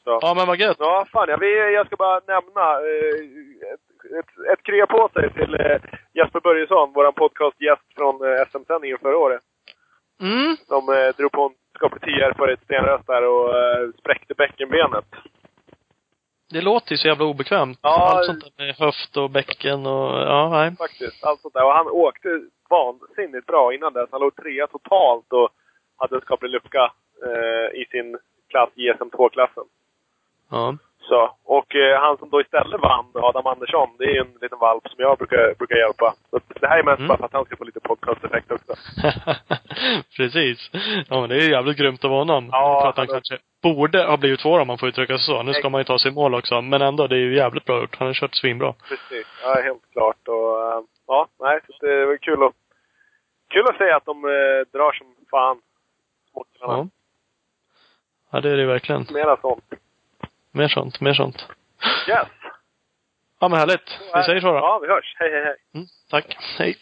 Så. Ja men vad gött. Ja, fan. Jag, vill, jag ska bara nämna eh, ett, ett, krya på sig till eh, Jesper Börjesson, vår podcastgäst från eh, SM-sändningen förra året. Mm. Som eh, drog på en skaplig tior för ett stenröst där och eh, spräckte bäckenbenet. Det låter ju så jävla obekvämt. Ja. Allt sånt där med höft och bäcken och, ja nej. Faktiskt. Allt sånt där. Och han åkte vansinnigt bra innan dess. Han låg trea totalt och hade en skaplig lucka eh, i sin klass, JSM2-klassen. Ja. Så. Och eh, han som då istället vann, Adam Andersson, det är ju en liten valp som jag brukar, brukar hjälpa. Så det här är mest Mm. bara för att han ska få lite podcast-effekt också. Precis. Ja men det är ju jävligt grymt av honom. Ja, för att han han- kanske borde ha blivit två om man får uttrycka sig så. Nu ska man ju ta sig i mål också. Men ändå, det är ju jävligt bra gjort. Han har kört svinbra. Precis. Ja, helt klart. Och, eh, ja, nej, så det var kul att, kul att se att de eh, drar som fan. Småkillarna. Ja. Ja, det är det verkligen. Mera sånt. Mer sånt, mer sånt. Yes! Ja men härligt. Vi säger så då. Ja, vi hörs. Hej, hej, hej. Mm, tack. Hej.